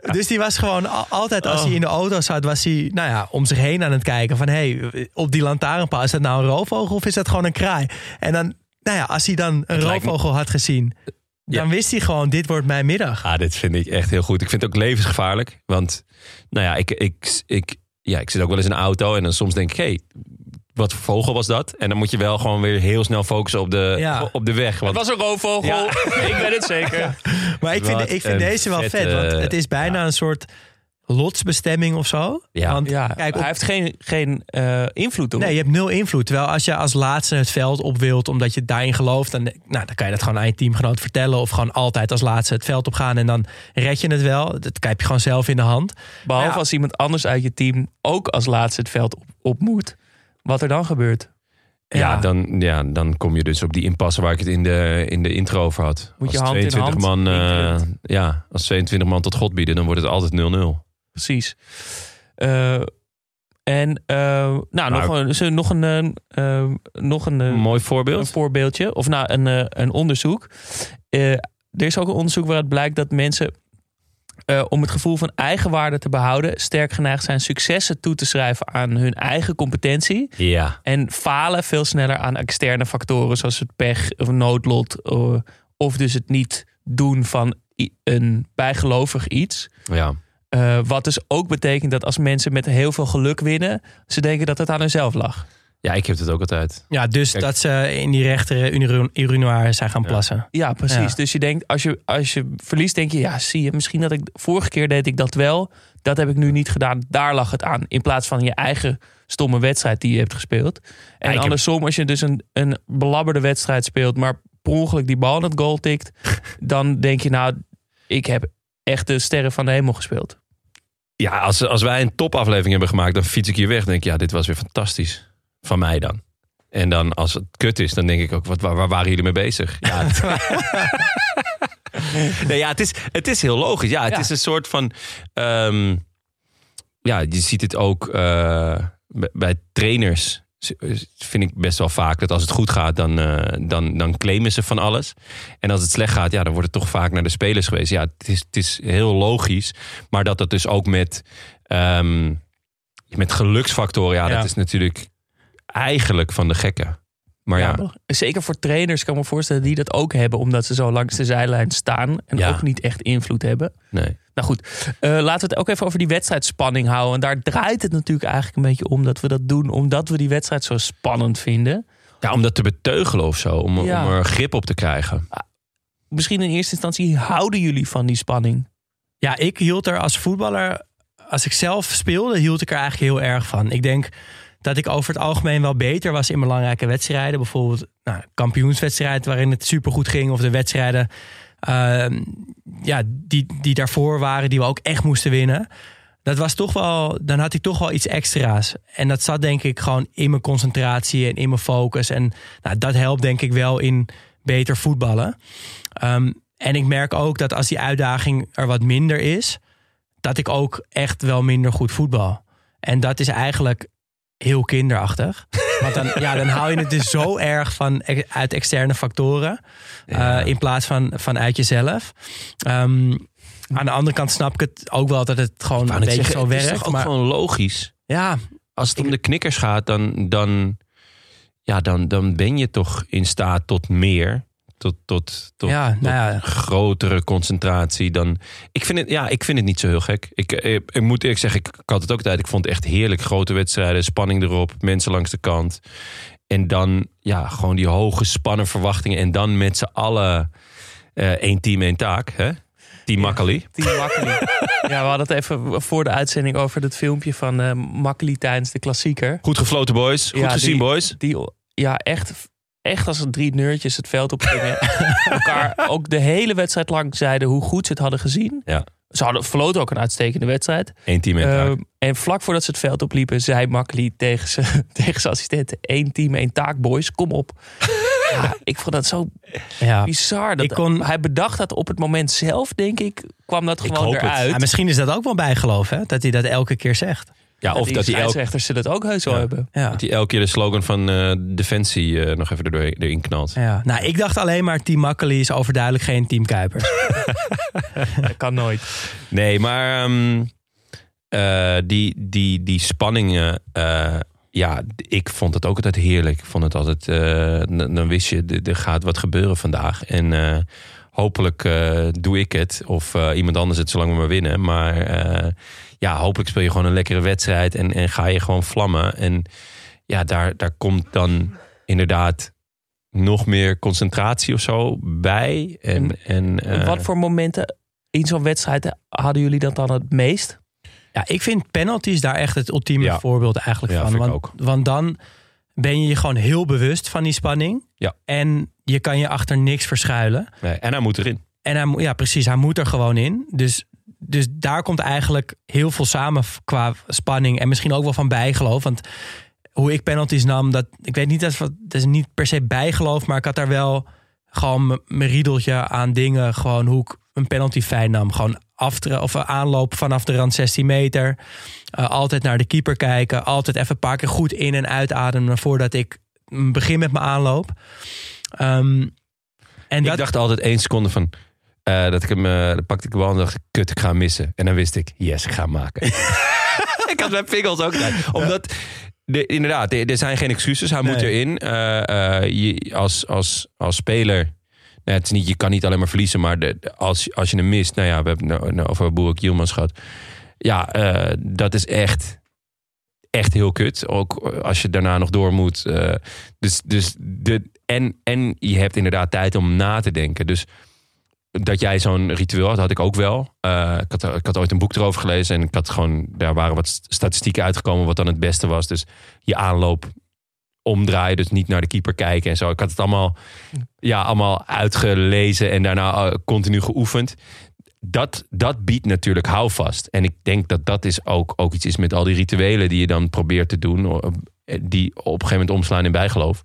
dus die was gewoon al- altijd als hij in de auto zat, was hij nou ja, om zich heen aan het kijken. Van hé, hey, op die lantaarnpaal, is dat nou een roofvogel of is dat gewoon een kraai? En dan, nou ja, als hij dan een roofvogel had gezien, dan wist hij gewoon, dit wordt mijn middag. Ah, dit vind ik echt heel goed. Ik vind het ook levensgevaarlijk. Want, nou ja, ik, ik, ik, ja, ik zit ook wel eens in een auto en dan soms denk ik, hé, hey, wat voor vogel was dat? En dan moet je wel gewoon weer heel snel focussen op de, Ja. op de weg. het Want was een roofvogel. Ja. ik ben het zeker. Maar ik vind, ik vind deze wel vet, want het is bijna een soort lotsbestemming of zo. Ja. Want Ja, kijk, op- hij heeft geen, geen eh, invloed op. Nee, je hebt nul invloed. Terwijl als je als laatste het veld op wilt omdat je daarin gelooft, dan, nou, dan kan je dat gewoon aan je teamgenoot vertellen. Of gewoon altijd als laatste het veld op gaan en dan red je het wel. Dat heb je gewoon zelf in de hand. Behalve Ja. als iemand anders uit je team ook als laatste het veld op, op moet. Wat er dan gebeurt. ja, dan, ja, dan kom je dus op die impasse waar ik het in de, in de intro over had. Moet je als hand in 22 hand man, eh, ja, als 22 man tot God bieden, dan wordt het altijd 0-0. Precies. Eh, en eh, nou, Maar- nog een, nog een, nog een, Een mooi een voorbeeld. voorbeeldje. Of nou, een, een onderzoek. Er is ook een onderzoek waaruit blijkt dat mensen eh, om het gevoel van eigenwaarde te behouden, sterk geneigd zijn successen toe te schrijven aan hun eigen competentie. Ja. En falen veel sneller aan externe factoren zoals het pech of noodlot. eh, of dus het niet doen van een bijgelovig iets. Ja. Eh, wat dus ook betekent dat als mensen met heel veel geluk winnen, ze denken dat het aan hunzelf lag. Ja, ik heb het ook altijd. Ja, dus Kijk. dat ze in die rechtere uru- urinoir zijn gaan plassen. Ja, precies. Ja. Dus je denkt, als je, als je verliest, denk je, ja, zie je, misschien dat ik vorige keer deed ik dat wel. Dat heb ik nu niet gedaan. Daar lag het aan. In plaats van je eigen stomme wedstrijd die je hebt gespeeld. En heb- andersom, als je dus een, een belabberde wedstrijd speelt, maar per ongeluk die bal in het goal tikt, dan denk je, nou, ik heb echt de sterren van de hemel gespeeld. Ja, als, als wij een topaflevering hebben gemaakt, dan fiets ik hier weg. Dan denk ik, ja, dit was weer fantastisch. Van mij dan. En dan als het kut is, dan denk ik ook, wat, waar, waar waren jullie mee bezig? Ja, het, nee, ja, het, is, het is heel logisch. Ja, het Ja. is een soort van... ehm, ja, je ziet het ook eh, bij- trainers. Vind ik best wel vaak dat als het goed gaat, dan, eh, dan, dan claimen ze van alles. En als het slecht gaat, ja, dan wordt het toch vaak naar de spelers geweest. Ja, het is, het is heel logisch. Maar dat dat dus ook met, ehm, met geluksfactoren, ja, Ja. dat is natuurlijk eigenlijk van de gekken. Maar ja, Zeker voor trainers kan ik me voorstellen die dat ook hebben, omdat ze zo langs de zijlijn staan en Ja. ook niet echt invloed hebben. nee. Nou goed, eh, laten we het ook even over die wedstrijdspanning houden. En daar draait het natuurlijk eigenlijk een beetje om dat we dat doen, omdat we die wedstrijd zo spannend vinden. ja, om dat te beteugelen of zo, om, Ja. om er grip op te krijgen. Misschien in eerste instantie houden jullie van die spanning. Ja, ik hield er als voetballer, als ik zelf speelde, hield ik er eigenlijk heel erg van. Ik denk dat ik over het algemeen wel beter was in belangrijke wedstrijden. Bijvoorbeeld nou, kampioenswedstrijd waarin het supergoed ging. Of de wedstrijden ehm, ja, die, die daarvoor waren, die we ook echt moesten winnen. Dat was toch wel, dan had ik toch wel iets extra's. En dat zat denk ik gewoon in mijn concentratie en in mijn focus. En nou, dat helpt denk ik wel in beter voetballen. Ehm, en ik merk ook dat als die uitdaging er wat minder is, dat ik ook echt wel minder goed voetbal. En dat is eigenlijk heel kinderachtig. Want dan, ja, dan haal je het dus zo erg van, uit externe factoren. Ja. eh, in plaats van vanuit jezelf. Ehm, aan de andere kant snap ik het ook wel dat het gewoon een beetje zeggen, zo het is werkt. toch ook maar gewoon logisch. ja, Als het om de knikkers gaat, dan, dan, ja, dan, dan ben je toch in staat tot meer. Tot, tot, tot, Ja, tot nou ja. grotere concentratie dan. Ik vind, het, ja, ik vind het niet zo heel gek. Ik, ik moet eerlijk zeggen, ik, ik had het ook tijd. Ik vond het echt heerlijk. Grote wedstrijden, spanning erop, mensen langs de kant. En dan ja, gewoon die hoge spannen verwachtingen. En dan met z'n allen eh, één team, één taak. Hè? Team Makkeli. Team Makkeli. ja, we hadden het even voor de uitzending over dat filmpje van eh Makkeli tijdens de klassieker. Goed gefloten, boys. Goed Ja, gezien, die- boys. Die ja, echt, echt als drie neurtjes het veld op gingen. elkaar ook de hele wedstrijd lang zeiden hoe goed ze het hadden gezien. Ja. Ze hadden verloten ook een uitstekende wedstrijd. Eén team, één taak. Ehm, en vlak voordat ze het veld opliepen, zei Makkeli tegen zijn tegen zijn assistenten: één team, één taak, boys, kom op. ja, ik vond dat zo ja. bizar. Dat Ik kon- Hij bedacht dat op het moment zelf, denk ik, kwam dat Ik gewoon hoop het. eruit. Ja, misschien is dat ook wel bijgeloof, hè? Dat hij dat elke keer zegt. Ja, of die dat elk, scheidsrechters ze dat ook heus wel Ja. hebben. Ja. dat hij elke keer de slogan van eh, Defensie eh, nog even erdoor, erin knalt. Ja. Nou, ik dacht alleen maar Team Makkeli is overduidelijk geen Team Kuipers. Dat kan nooit. Nee, maar ehm, eh, die, die, die spanningen. eh, ja, ik vond het ook altijd heerlijk. Ik vond het altijd. eh, dan wist je, er gaat wat gebeuren vandaag. En eh, hopelijk eh, doe ik het. Of eh, iemand anders het, zolang we maar winnen. Maar eh, ja, hopelijk speel je gewoon een lekkere wedstrijd. En, en ga je gewoon vlammen. En ja, daar, daar komt dan inderdaad nog meer concentratie of zo bij. En, en, eh, Wat voor momenten in zo'n wedstrijd hadden jullie dat dan het meest? Ja, ik vind penalties daar echt het ultieme Ja. voorbeeld eigenlijk Ja, van. vind ik Want, ook. want dan ben je je gewoon heel bewust van die spanning. Ja. En je kan je achter niks verschuilen. nee, en hij moet erin. En hij, ja, precies, hij moet er gewoon in. Dus, dus daar komt eigenlijk heel veel samen qua spanning. En misschien ook wel van bijgeloof. Want hoe ik penalties nam, dat, ik weet niet, dat dat is niet per se bijgeloof. Maar ik had daar wel gewoon mijn riedeltje aan dingen. Gewoon hoe ik een penalty fijn nam. Gewoon aftre of aanloop vanaf de rand 16 meter. Eh, altijd naar de keeper kijken. Altijd even een paar keer goed in- en uitademen voordat ik begin met mijn aanloop. Ehm, en Ik dacht altijd één seconde van... Eh, dat ik hem, dan pakte ik de bal en dacht ik, kut, ik ga hem missen. En dan wist ik, yes, ik ga hem maken. ik had mijn pingels ook gelijk. Omdat, de, inderdaad, er, zijn geen excuses. Hij moet erin. Eh, je, als, als, als speler, nou, het is niet, je kan niet alleen maar verliezen. Maar de, als, als je hem mist, nou ja, we hebben het nou, nou over Boerik Yilmaz gehad. Ja, dat is echt, echt heel kut. Ook als je daarna nog door moet. Eh, dus, dus de, en, en je hebt inderdaad tijd om na te denken. Dus dat jij zo'n ritueel had, had ik ook wel. Eh, ik, had, ik had ooit een boek erover gelezen en ik had gewoon, daar waren wat st- statistieken uitgekomen wat dan het beste was. Dus je aanloop omdraaien, dus niet naar de keeper kijken en zo. Ik had het allemaal, ja, allemaal uitgelezen en daarna eh, continu geoefend. Dat, dat biedt natuurlijk houvast. En ik denk dat dat is ook, ook iets is met al die rituelen die je dan probeert te doen, eh, die op een gegeven moment omslaan in bijgeloof.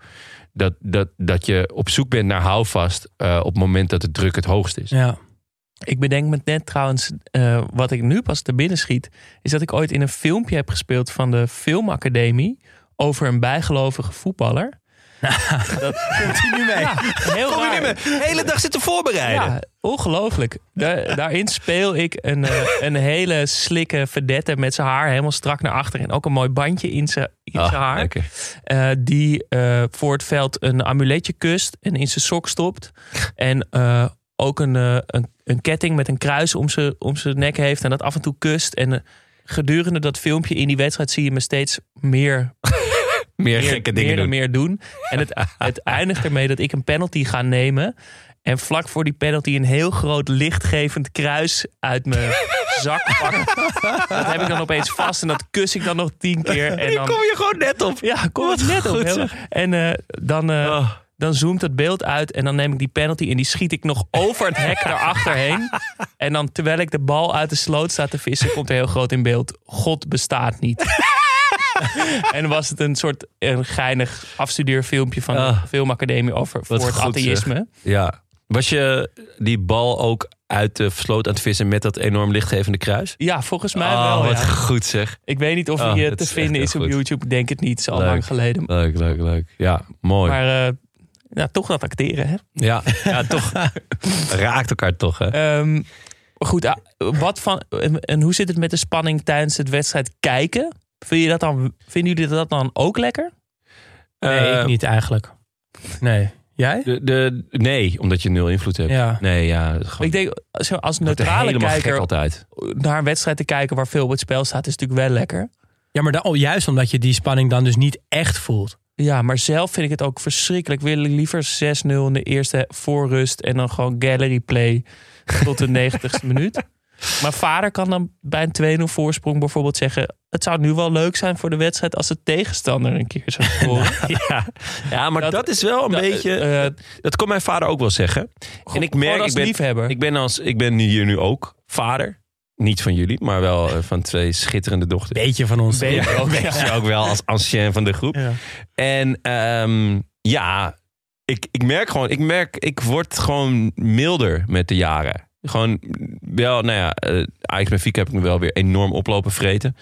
Dat, dat, dat je op zoek bent naar houvast eh, op het moment dat de druk het hoogst is. Ja. Ik bedenk me net trouwens, eh, wat ik nu pas te binnen schiet, is dat ik ooit in een filmpje heb gespeeld van de Filmacademie over een bijgelovige voetballer. dat komt hij nu mee. Ja, heel raar. de hele dag zitten voorbereiden. Ja, ongelooflijk. Daar, daarin speel ik een, eh, een hele slikke verdette met zijn haar helemaal strak naar achter. En ook een mooi bandje in zijn Ah, haar. Eh, die eh, voor het veld een amuletje kust en in zijn sok stopt. En ook een, een, een ketting met een kruis om zijn, om zijn nek heeft en dat af en toe kust. En gedurende dat filmpje in die wedstrijd zie je me steeds meer, Meer, meer, gekke dingen meer, en doen. meer doen. En het, het eindigt ermee dat ik een penalty ga nemen. En vlak voor die penalty een heel groot lichtgevend kruis uit mijn zak pak. Dat heb ik dan opeens vast en dat kus ik dan nog tien keer. En dan, je gewoon net op. ja, kom het net op. heel- En eh, dan, Oh. dan zoomt het beeld uit en dan neem ik die penalty en die schiet ik nog over het hek daarachterheen. En dan terwijl ik de bal uit de sloot sta te vissen, komt er heel groot in beeld: God bestaat niet. en was het een soort een geinig afstudeerfilmpje van de Ah. Filmacademie over voor het zeg. atheïsme. Ja. Was je die bal ook uit de sloot aan het vissen met dat enorm lichtgevende kruis? Ja, volgens mij oh, wel. wat Ja. goed zeg. Ik weet niet of Oh, eh, het te vinden is op goed. YouTube. Ik denk het niet. Leuk. lang geleden. Leuk, leuk, leuk. Ja, mooi. Maar eh, ja, toch dat acteren, hè? ja, ja, toch. Raakt elkaar toch, hè? Ehm, goed, ah, wat van, en hoe zit het met de spanning tijdens het wedstrijd kijken? Vind je dat dan, vinden jullie dat dan ook lekker? Nee, Eh, ik niet eigenlijk. Nee. Jij? De, de, nee, omdat je nul invloed hebt. Ja. Nee, ja. Gewoon, Ik denk, zo als neutrale helemaal gek kijker altijd. naar een wedstrijd te kijken waar veel op het spel staat, is natuurlijk wel lekker. Ja, maar dan, oh, juist omdat je die spanning dan dus niet echt voelt. Ja, maar zelf vind ik het ook verschrikkelijk. Wil ik liever 6-0 in de eerste voorrust en dan gewoon gallery play tot de 90ste minuut. Mijn vader kan dan bij een 2-0 voorsprong bijvoorbeeld zeggen... het zou nu wel leuk zijn voor de wedstrijd als de tegenstander een keer zou scoren. Ja, ja maar dat, Dat- is wel een Dat, beetje... eh, dat kon mijn vader ook wel zeggen. en ik merk, als ik ben, liefhebber. ik ben, als, ik ben hier nu ook vader. Niet van jullie, maar wel eh, van twee schitterende dochters. Beetje van ons. Beetje Ja. ook, ja. Weet je ook wel als ancien van de groep. Ja. En ehm, ja, ik, ik merk gewoon, ik merk, ik word gewoon milder met de jaren. Gewoon wel, nou ja, uh, Ajax Benfica heb ik me wel weer enorm oplopen vreten.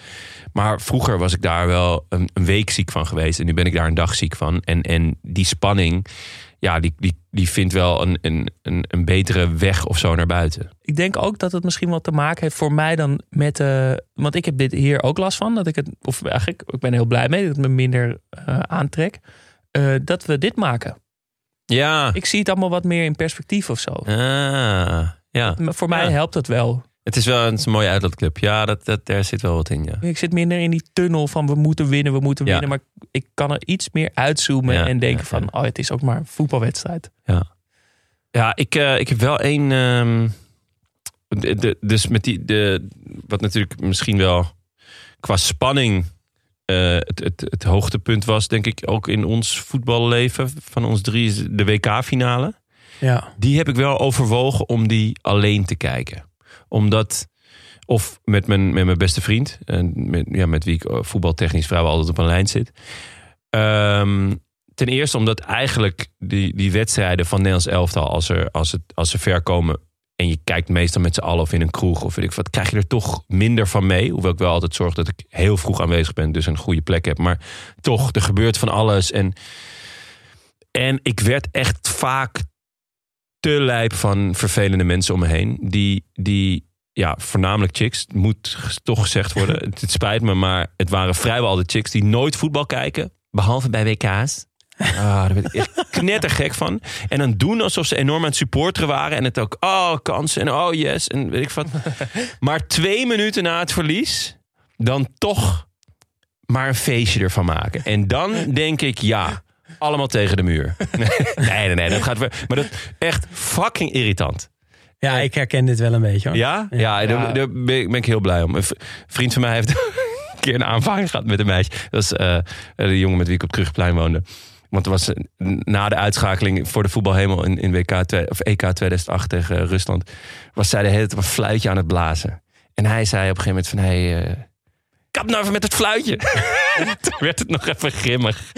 Maar vroeger was ik daar wel een, een week ziek van geweest. En nu ben ik daar een dag ziek van. En, en die spanning, ja, die, die, die vindt wel een, een, een, een betere weg of zo naar buiten. Ik denk ook dat het misschien wat te maken heeft voor mij dan met... eh want ik heb dit hier ook last van. Dat ik het, of eigenlijk, ik ben heel blij mee dat het me minder eh, aantrek. eh, dat we dit maken. Ja. Ik zie het allemaal wat meer in perspectief of zo. Ah, ja. Maar voor mij Ja. helpt dat wel. Het is wel een, mooie uitlaatclub. Ja, dat, dat, daar zit wel wat in, ja. Ik zit minder in die tunnel van we moeten winnen, we moeten Ja. winnen. Maar ik kan er iets meer uitzoomen Ja, en denken ja, van... ja. oh, het is ook maar een voetbalwedstrijd. Ja, ik, eh, ik heb wel één. ehm, de, de- dus met die. De, wat natuurlijk misschien wel qua spanning. eh, het, het, het hoogtepunt was, denk ik, ook in ons voetballeven. Van ons drie, de WK-finale. Ja. Die heb ik wel overwogen om die alleen te kijken. Omdat. Of met mijn, met mijn beste vriend. En met, ja, met wie ik eh, voetbaltechnisch vrijwel altijd op een lijn zit. Ehm, ten eerste omdat eigenlijk die, die wedstrijden van Nederlands elftal, als, er, als, het, als ze ver komen en je kijkt meestal met z'n allen of in een kroeg of weet ik wat, krijg je er toch minder van mee. Hoewel ik wel altijd zorg dat ik heel vroeg aanwezig ben, dus een goede plek heb. Maar toch, er gebeurt van alles. En, en ik werd echt vaak te lijp van vervelende mensen om me heen. Die, die ja, voornamelijk chicks, moet toch gezegd worden. het, het spijt me, maar het waren vrijwel al de chicks die nooit voetbal kijken. Behalve bij WK's. Ah, daar ben ik echt knettergek van. En dan doen alsof ze enorm aan het supporteren waren. En het ook, oh, kansen en oh, yes. En weet ik wat. Maar twee minuten na het verlies, dan toch maar een feestje ervan maken. En dan denk ik, ja, allemaal tegen de muur. Nee, nee, nee, dat gaat weer. Maar dat echt fucking irritant. Ja, ik herken dit wel een beetje hoor. Ja? Ja, daar, daar ben, ik, ben ik heel blij om. Een vriend van mij heeft een keer een aanvaring gehad met een meisje. Dat is eh, de jongen met wie ik op Terugplein woonde. Want er was eh, na de uitschakeling voor de voetbalhemel in, in WK twee- of EK 2008 tegen Rusland... was zij de hele tijd op een fluitje aan het blazen. En hij zei op een gegeven moment van... Hey, eh, kap nou even met het fluitje. Toen werd het nog even grimmig.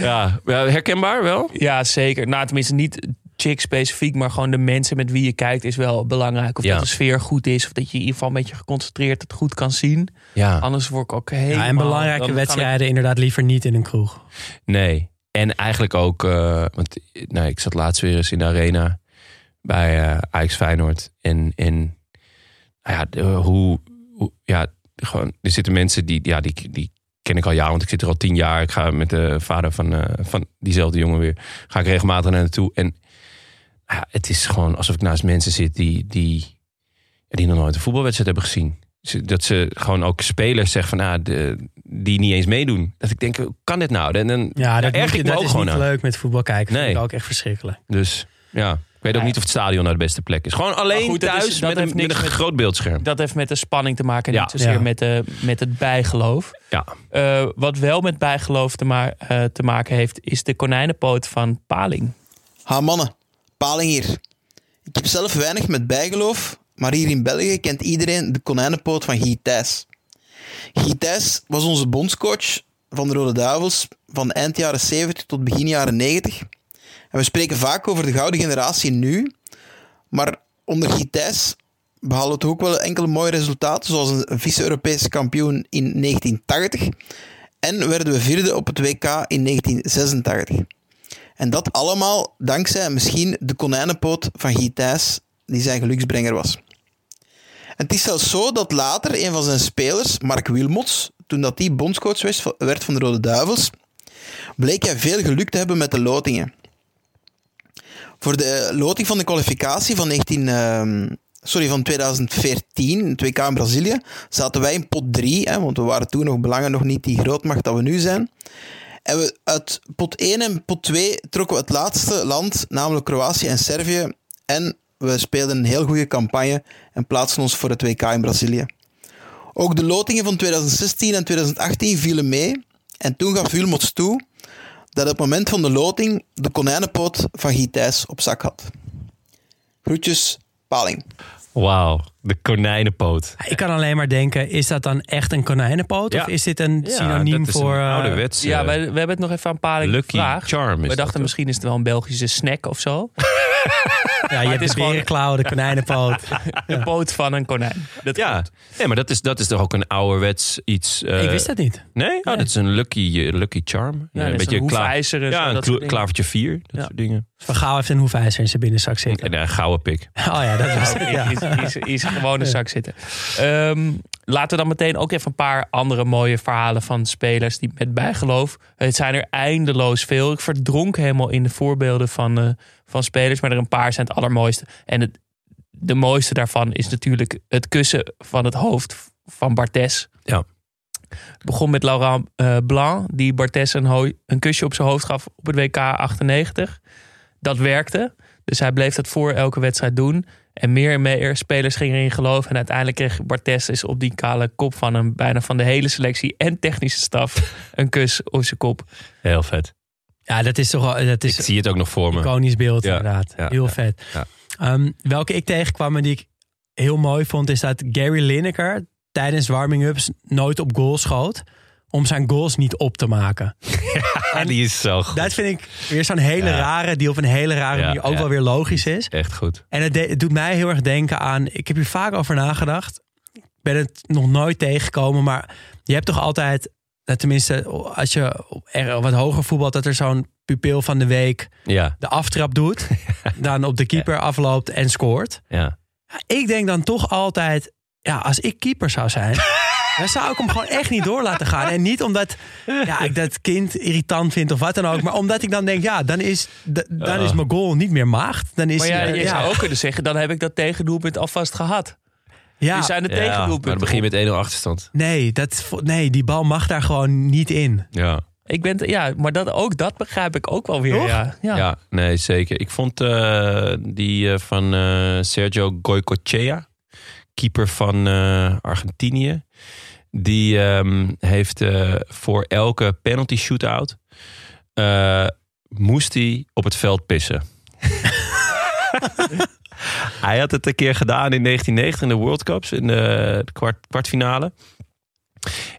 Ja, herkenbaar wel? Ja, zeker. Nou, tenminste niet chick specifiek, maar gewoon de mensen met wie je kijkt is wel belangrijk. Of Ja. dat de sfeer goed is, of dat je in ieder geval een beetje geconcentreerd het goed kan zien. Ja. Anders word ik ook helemaal... Ja, en belangrijke wedstrijden inderdaad liever niet in een kroeg. Nee. En eigenlijk ook, eh, want nou, ik zat laatst weer eens in de arena bij eh Ajax Feyenoord. En, en nou ja, de- hoe, hoe, ja, gewoon, er zitten mensen die, ja, die, die ken ik al jaren, want ik zit er al tien jaar. Ik ga met de vader van, eh, van diezelfde jongen weer, ga ik regelmatig naar naartoe. En ja, het is gewoon alsof ik naast mensen zit die, die, die nog nooit een voetbalwedstrijd hebben gezien. Dat ze gewoon ook spelers zeggen van, ah, de, die niet eens meedoen. Dat ik denk, hoe kan dit nou? En dan Ja, dat, moet dat is gewoon niet aan. leuk met voetbal kijken. Nee. Vind ik ook echt verschrikkelijk. Dus ja, weet ook niet of het stadion nou de beste plek is. Gewoon alleen goed, dat is- thuis dat met, heeft een, met niks een met- groot beeldscherm. Dat heeft met de spanning te maken en Ja. niet zozeer Ja. met, de, met het bijgeloof. Ja. Eh, wat wel met bijgeloof te, ma- eh, te maken heeft, is de konijnenpoot van Paling. Ha mannen, Paling hier. Ik heb zelf weinig met bijgeloof, maar hier in België kent iedereen de konijnenpoot van Guy Thijs. Guy Thijs was onze bondscoach van de Rode Duivels van eind jaren 70 tot begin jaren 90. We spreken vaak over de gouden generatie nu, maar onder behalen we toch ook wel enkele mooie resultaten, zoals een vice-Europese kampioen in 1980 en werden we vierde op het WK in 1986. En dat allemaal dankzij misschien de konijnenpoot van Thijs, die zijn geluksbrenger was. Het is zelfs zo dat later een van zijn spelers, Mark Wilmots, toen dat die bondscoach werd van de Rode Duivels, bleek hij veel geluk te hebben met de lotingen. Voor de loting van de kwalificatie van, 19, ehm, sorry, van 2014, het WK in Brazilië, zaten wij in pot 3, hè, want we waren toen nog belangen nog niet die grootmacht dat we nu zijn. En we, uit pot 1 en pot 2 trokken we het laatste land, namelijk Kroatië en Servië. En we speelden een heel goede campagne en plaatsten ons voor het WK in Brazilië. Ook de lotingen van 2016 en 2018 vielen mee. En toen gaf Wilmots toe dat op het moment van de loting de konijnenpoot van Guy Thijs op zak had. Groetjes, Paling. Wauw, de konijnenpoot. Ik kan alleen maar denken, is dat dan echt een konijnenpoot? Ja. Of is dit een Ja, synoniem dat is voor... een eh, ouderwets. Ja, eh, wij, we hebben het nog even aan Paling Lucky gevraagd. Charm is We dachten misschien is het wel een Belgische snack of zo. ja, je hebt is de gewoon- berenklauw, de konijnenpoot. De poot van een konijn. Dat ja, klopt. nee, maar dat is, dat is toch ook een ouderwets iets. eh, ik wist dat niet. Nee? Oh, dat is een lucky, eh, lucky charm. Ja, een en zo, Ja, een klavertje 4. Dat Ja. soort dingen. Van Gaal heeft een hoefijzer in zijn binnenzak zitten. En een gouden pik. Oh ja, dat was het. Ja. Is, is, is gewoon een zak zitten. Ehm, laten we dan meteen ook even een paar andere mooie verhalen van spelers die met bijgeloof. Het zijn er eindeloos veel. Ik verdronk helemaal in de voorbeelden van, eh, van spelers, maar er een paar zijn het allermooiste. En het, de mooiste daarvan is natuurlijk het kussen van het hoofd van Bartes. Ja. Het begon met Laurent eh, Blanc, die Bartes een, een kusje op zijn hoofd gaf op het WK 98. Dat werkte. Dus hij bleef dat voor elke wedstrijd doen. En meer en meer spelers gingen erin geloven. En uiteindelijk kreeg Bartes dus op die kale kop van hem... bijna van de hele selectie en technische staf... een kus op zijn kop. Heel vet. ja, dat is toch wel... Dat is Ik zie het ook nog voor me. iconisch beeld Ja, inderdaad. ja, heel ja, vet. ja. Ehm, welke ik tegenkwam en die ik heel mooi vond... is dat Gary Lineker tijdens warming-ups nooit op goal schoot... om zijn goals niet op te maken. Ah, die is zo goed. Dat vind ik weer zo'n hele Ja. rare... die op een hele rare Ja, manier ook wel weer logisch is. Echt goed. En het, de- het doet mij heel erg denken aan... Ik heb hier vaak over nagedacht. Ik ben het nog nooit tegengekomen, maar je hebt toch altijd dat tenminste, als je er wat hoger voetbalt, dat er zo'n pupil van de week Ja, de aftrap doet. dan op de keeper afloopt en scoort. Ja, Ik denk dan toch altijd, ja, als ik keeper zou zijn, dan zou ik hem gewoon echt niet door laten gaan. En niet omdat ja, ik dat kind irritant vind of wat dan ook, maar omdat ik dan denk, ja, dan is, dan is mijn goal niet meer maagd. Dan is Maar ja, hij- je zou ook kunnen zeggen, dan heb ik dat tegendoelpunt alvast gehad. ja, Die zijn de Ja, maar tegendoelpunten. dan begin je met 1-0 achterstand. nee, dat, nee, die bal mag daar gewoon niet in. Ja. Ik ben, ja, maar dat, ook dat begrijp ik ook wel weer. Ja. Ja. Ja. nee, zeker. Ik vond eh, die eh, van eh, Sergio Goycochea, keeper van eh, Argentinië. Die ehm, heeft eh, voor elke penalty shootout eh, moest hij op het veld pissen. hij had het een keer gedaan in 1990 in de World Cups, in de, de kwart, kwartfinale.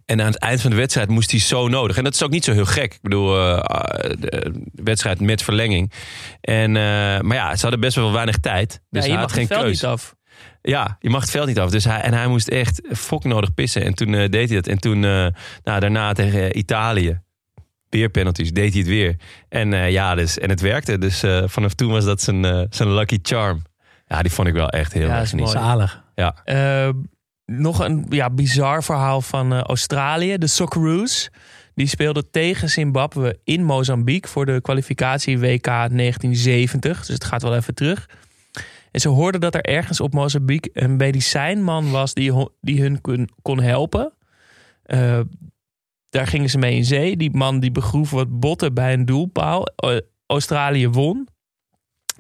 En aan het eind van de wedstrijd moest hij zo nodig. En dat is ook niet zo heel gek. Ik bedoel, eh, de wedstrijd met verlenging. En, maar ja, ze hadden best wel weinig tijd. Dus Ja, hij had geen keus. niet af. Ja, je mag het veld niet af. Dus hij, en hij moest echt fok nodig pissen. En toen eh, deed hij dat. En toen, eh, nou, daarna tegen Italië. Weer penalties, deed hij het weer. En eh, ja, dus, en het werkte. Dus vanaf toen was dat zijn, zijn lucky charm. Ja, die vond ik wel echt heel Ja, erg genieten. Zalig. Ja. Nog een ja, bizar verhaal van Australië. De Socceroos. Die speelden tegen Zimbabwe in Mozambique voor de kwalificatie WK 1970. Dus het gaat wel even terug. En ze hoorden dat er ergens op Mozambique een medicijnman was die, die hun kon, kon helpen. Eh, daar gingen ze mee in zee. Die man die begroef wat botten bij een doelpaal. Eh, Australië won.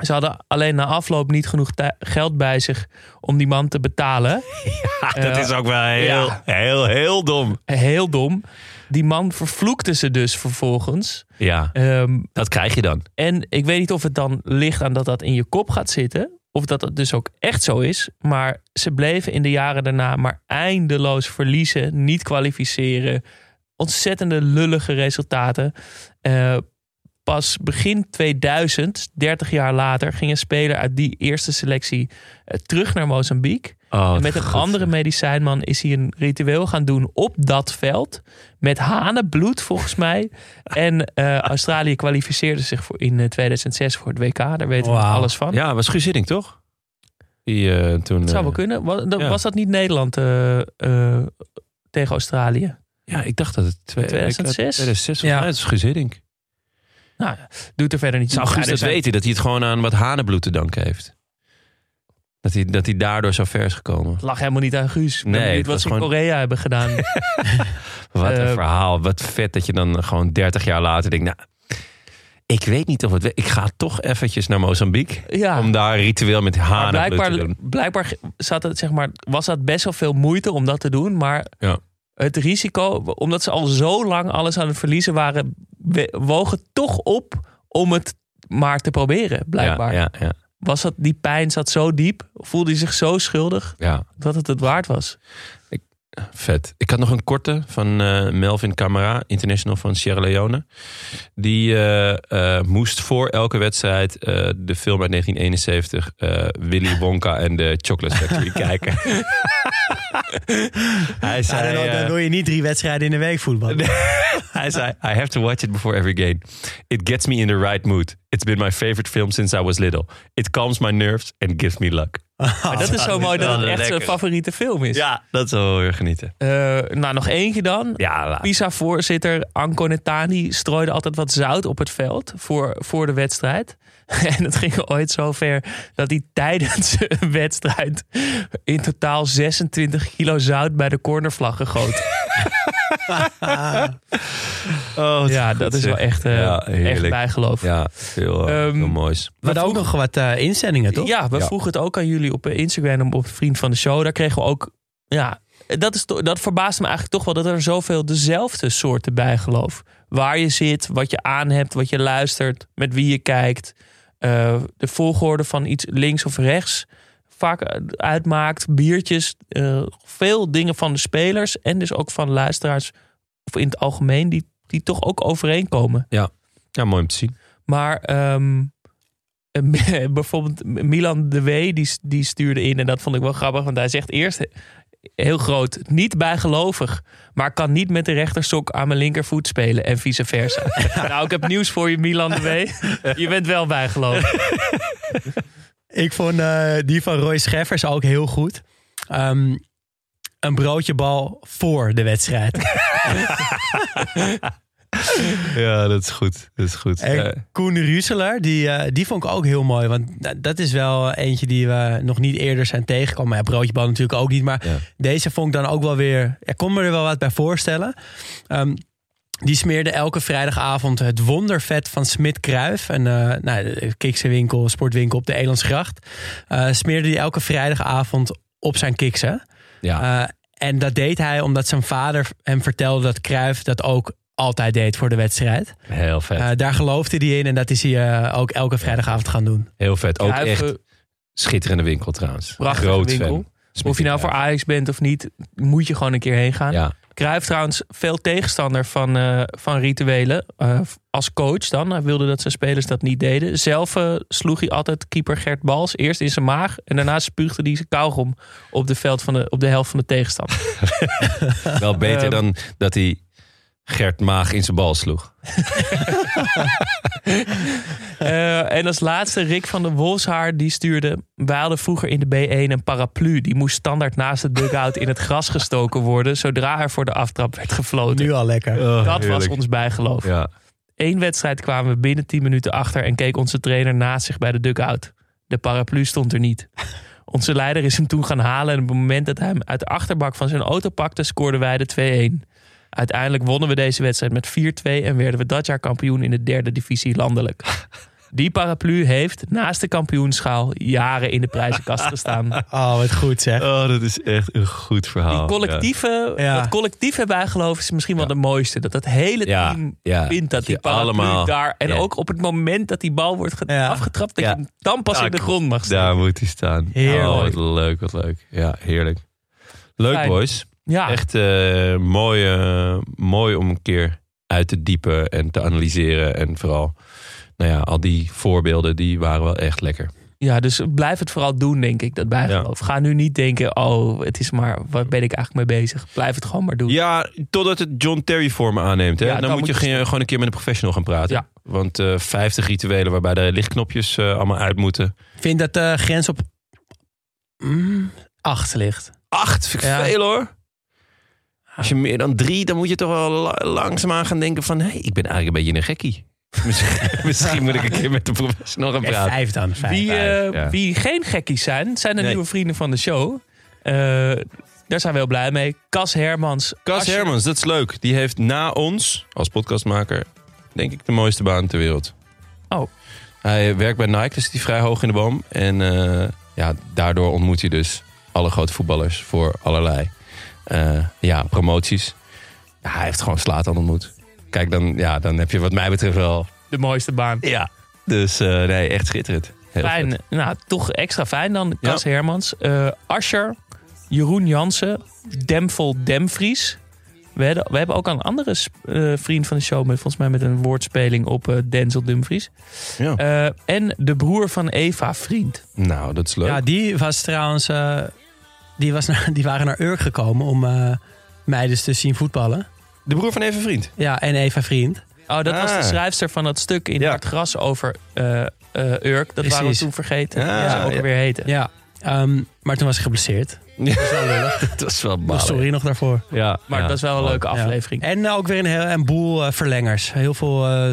Ze hadden alleen na afloop niet genoeg geld bij zich om die man te betalen. dat is ook wel heel, ja. heel, heel dom. Heel dom. Die man vervloekte ze dus vervolgens. Ja, Ehm, dat krijg je dan. en ik weet niet of het dan ligt aan dat dat in je kop gaat zitten. Of dat het dus ook echt zo is. Maar ze bleven in de jaren daarna maar eindeloos verliezen. Niet kwalificeren. Ontzettende lullige resultaten. Eh, pas begin 2000, 30 jaar later, ging een speler uit die eerste selectie eh, terug naar Mozambique. Oh, En met een andere medicijnman is hij een ritueel gaan doen op dat veld. Met hanenbloed volgens mij. En eh, Australië kwalificeerde zich voor in eh, 2006 voor het WK. Daar weten we alles van. Ja, was Guus toch? Die eh, toen... Het zou eh, wel kunnen. Was, dat- ja. was dat niet Nederland eh, eh, tegen Australië? Ja, ik dacht dat het... twee- 2006? 2006 Ja. het is Guus. Nou, doet er verder niet Ja, er dat zijn- weten? Dat hij het gewoon aan wat hanenbloed te danken heeft? Dat hij, dat hij daardoor zo ver is gekomen? Het lag helemaal niet aan Guus. Ik Nee, het wat was ze in gewoon- Korea hebben gedaan. Wat een Eh, verhaal. Wat vet dat je dan gewoon 30 jaar later denkt... Nou, ik weet niet of het... Ik ga toch eventjes naar Mozambique. ja. Om daar ritueel met hanenbloed te doen. blijkbaar zat het, zeg maar, was dat best wel veel moeite om dat te doen. Maar Ja. het risico, omdat ze al zo lang alles aan het verliezen waren, woog het toch op om het maar te proberen. Blijkbaar. Ja, ja, ja, Was dat, die pijn zat zo diep, voelde hij zich zo schuldig dat het het waard was. Vet. Ik had nog een korte van eh, Melvin Camara, international van Sierra Leone. Die eh, eh, moest voor elke wedstrijd de film uit 1971, eh, Willy Wonka en de Chocolate Factory kijken. Hij Ja, zei, dan, dan eh, wil je niet drie wedstrijden in de week voetballen. hij zei, I have to watch it before every game. It gets me in the right mood. It's been my favorite film since I was little. It calms my nerves and gives me luck. Maar dat is zo mooi dat het echt zijn favoriete film is. Ja, dat is wel heel erg genieten. Eh, nou, nog eentje dan. Ja. PISA-voorzitter Anko Netani strooide altijd wat zout op het veld voor, voor de wedstrijd. En het ging ooit zo ver dat hij tijdens een wedstrijd in totaal 26 kilo zout bij de cornervlag gegoten. Oh, Ja, dat is wel echt, Ja, echt bijgeloof. Ja, veel, eh, Ehm, moois. We hadden ook nog wat eh, inzendingen, toch? Ja, we Ja. vroegen het ook aan jullie op Instagram, op Vriend van de Show. Daar kregen we ook, ja, dat, is, dat verbaast me eigenlijk toch wel dat er zoveel dezelfde soorten bijgeloof. Waar je zit, wat je aan hebt, wat je luistert, met wie je kijkt. Eh, de volgorde van iets links of rechts vaak uitmaakt. Biertjes, eh, veel dingen van de spelers en dus ook van luisteraars of in het algemeen die, die toch ook overeenkomen. Ja, mooi om te zien. Maar ehm, eh, bijvoorbeeld Milan de W, die, die stuurde in. En dat vond ik wel grappig. Want hij zegt eerst... heel groot, niet bijgelovig. Maar kan niet met de rechtersok aan mijn linkervoet spelen en vice versa. nou, ik heb nieuws voor je, Milan de W. Je bent wel bijgelovig. Ik vond eh, die van Roy Scheffers ook heel goed. Ehm, een broodjebal voor de wedstrijd. Ja, dat is goed. Dat is goed. En. Koen Ruseler, die, eh, die vond ik ook heel mooi. Want da- dat is wel eentje die we nog niet eerder zijn tegengekomen. Maar ja, broodjebal natuurlijk ook niet. Maar Ja. deze vond ik dan ook wel weer... Ik kon me er wel wat bij voorstellen. Ehm, die smeerde elke vrijdagavond het wondervet van Smit Kruif. En eh nou, kiksenwinkel, sportwinkel op de Elandsgracht. eh smeerde hij elke vrijdagavond op zijn kiksen. ja. En dat deed hij omdat zijn vader hem vertelde dat Kruif dat ook altijd deed voor de wedstrijd. heel vet. Eh, daar geloofde hij in en dat is hij eh, ook elke vrijdagavond gaan doen. heel vet. Ook echt schitterende winkel trouwens. Prachtige Groot winkel. fan. Of je nou voor Ajax bent of niet, moet je gewoon een keer heen gaan. Ja, Cruijff trouwens veel tegenstander van, eh, van rituelen. eh, als coach dan. Hij wilde dat zijn spelers dat niet deden. Zelf eh, sloeg hij altijd keeper Gert Bals. Eerst in zijn maag. En daarna spuugde hij zijn kauwgom op de, veld van de, op de helft van de tegenstander. wel beter Ehm. dan dat hij Gert Maag in zijn bal sloeg. Eh, en als laatste Rick van de Wolfshaar. Die stuurde... Wij hadden vroeger in de B1 een paraplu. Die moest standaard naast de dugout in het gras gestoken worden. Zodra er voor de aftrap werd gefloten. Nu al lekker. Dat was ons bijgeloof. Ja. Eén wedstrijd kwamen we binnen 10 minuten achter en keek onze trainer naast zich bij de dugout. De paraplu stond er niet. Onze leider is hem toen gaan halen en op het moment dat hij hem uit de achterbak van zijn auto pakte, scoorden wij de 2-1. Uiteindelijk wonnen we deze wedstrijd met 4-2 en werden we dat jaar kampioen in de derde divisie landelijk. Die paraplu heeft naast de kampioenschaal jaren in de prijzenkast gestaan. Oh, wat goed zeg. Oh, dat is echt een goed verhaal. Die collectieve, Ja. Dat collectieve bijgeloof is misschien wel de mooiste. Dat dat hele team ja. vindt dat die paraplu allemaal- daar... En Ja. ook op het moment dat die bal wordt afgetrapt... dat Ja. je hem dan pas Ja, in de grond mag staan. Daar moet hij staan. Heerlijk. Oh, wat leuk, wat leuk. Ja, heerlijk. Leuk, Fijn. boys. Ja, Echt eh, mooi, eh, mooi om een keer uit te diepen en te analyseren. En vooral, nou ja, al die voorbeelden, die waren wel echt lekker. ja, dus blijf het vooral doen, denk ik, dat bijgeloof. Ga nu niet denken, oh, het is maar... Waar ben ik eigenlijk mee bezig? Blijf het gewoon maar doen. Ja, totdat het John Terry vorm aanneemt. Hè? Ja, dan, dan moet moet je gewoon een keer met een professional gaan praten. Ja. Want eh 50 rituelen waarbij de lichtknopjes allemaal uit moeten. Ik vind dat de grens op mm, acht ligt. Acht, vind ik Ja. veel hoor. Als je meer dan drie, dan moet je toch wel la- langzaamaan gaan denken van... hé, hey, ik ben eigenlijk een beetje een gekkie. Misschien, moet ik een keer met de professional gaan praten. vijf dan. Vijf. Wie, eh, ja. wie geen gekkies zijn, zijn de Nee. nieuwe vrienden van de show. Eh, daar zijn we heel blij mee. Cas Hermans. Cas je- Hermans, dat is leuk. Die heeft na ons, als podcastmaker, denk ik de mooiste baan ter wereld. Oh. Hij werkt bij Nike, dus zit hij vrij hoog in de boom. En eh, ja, daardoor ontmoet hij dus alle grote voetballers voor allerlei ja, promoties. Ja, hij heeft gewoon Slatan ontmoet. Kijk, dan, ja, dan heb je wat mij betreft wel... De mooiste baan. Ja. Dus eh, nee, echt schitterend. Heel Fijn. vet. Nou, toch extra fijn dan. Ja. Cas Hermans. eh Ascher. Jeroen Jansen. Demvel Demvries. We hebben, we hebben ook een andere eh, vriend van de show... Met, volgens mij met een woordspeling op eh, Denzel Dumfries. Ja. Eh, en de broer van Eva, vriend. Nou, dat is leuk. Ja, die was trouwens... die, was naar, die waren naar Urk gekomen om eh, mij dus te zien voetballen. De broer van even vriend. Ja, en Eva Vriend. Oh, dat was de Ah. schrijfster van dat stuk in Ja. Hard Gras over eh, eh, Urk. Dat waren we toen vergeten. Ah, Ja, ze ook weer heten. Ja, ehm, maar toen was ik geblesseerd. Dat is wel lullig. dat is wel Dus sorry nog daarvoor. Ja, Maar ja. dat is wel een leuke Ja. aflevering. En ook weer een, heel, een boel eh, verlengers. Heel veel eh,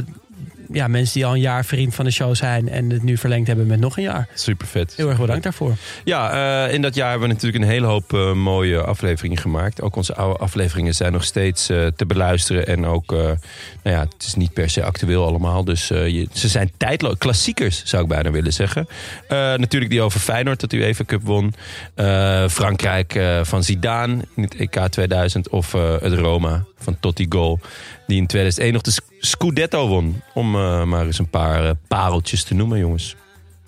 ja, mensen die al een jaar vriend van de show zijn... en het nu verlengd hebben met nog een jaar. Super vet. Heel erg bedankt daarvoor. Ja, eh, in dat jaar hebben we natuurlijk een hele hoop eh, mooie afleveringen gemaakt. Ook onze oude afleveringen zijn nog steeds eh, te beluisteren. En ook, nou ja, het is niet per se actueel allemaal. Dus je, ze zijn tijdloos. Klassiekers, zou ik bijna willen zeggen. Natuurlijk die over Feyenoord, dat u even Cup won. Frankrijk van Zidane in het EK 2000. Of het Roma van Totti Goal. Die in 2001 nog de Sc- Scudetto won. Om eh, maar eens een paar eh, pareltjes te noemen, jongens.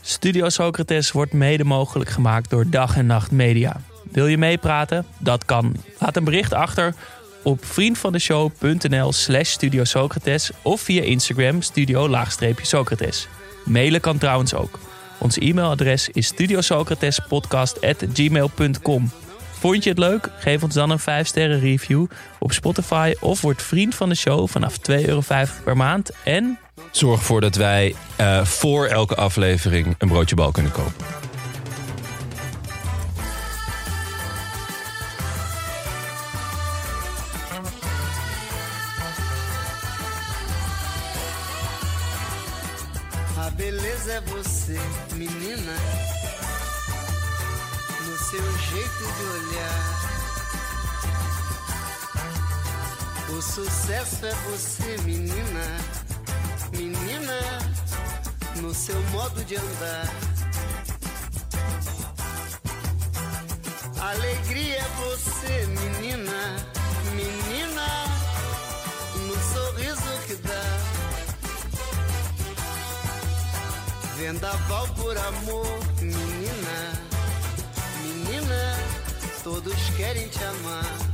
Studio Socrates wordt mede mogelijk gemaakt door Dag en Nacht Media. Wil je meepraten? Dat kan. Laat een bericht achter op vriendvandeshow.nl slash Studio Socrates of via Instagram studio-socrates. Mailen kan trouwens ook. Ons e-mailadres is studiosocratespodcast.gmail.com. Vond je het leuk? Geef ons dan een 5 sterren review op Spotify of word vriend van de show vanaf 2,50 euro per maand. En Zorg ervoor dat wij eh, voor elke aflevering een broodje bal kunnen kopen. Sucesso é você, menina. Menina, no seu modo de andar. Alegria é você, menina. Menina, no sorriso que dá. Vendaval por amor, menina, menina, todos querem te amar.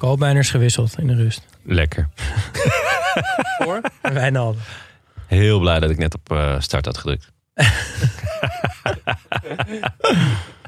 Balanço. Koopmeiners gewisseld in de rust. Lekker. voor? Wijnaldum. Heel blij dat ik net op eh, start had gedrukt.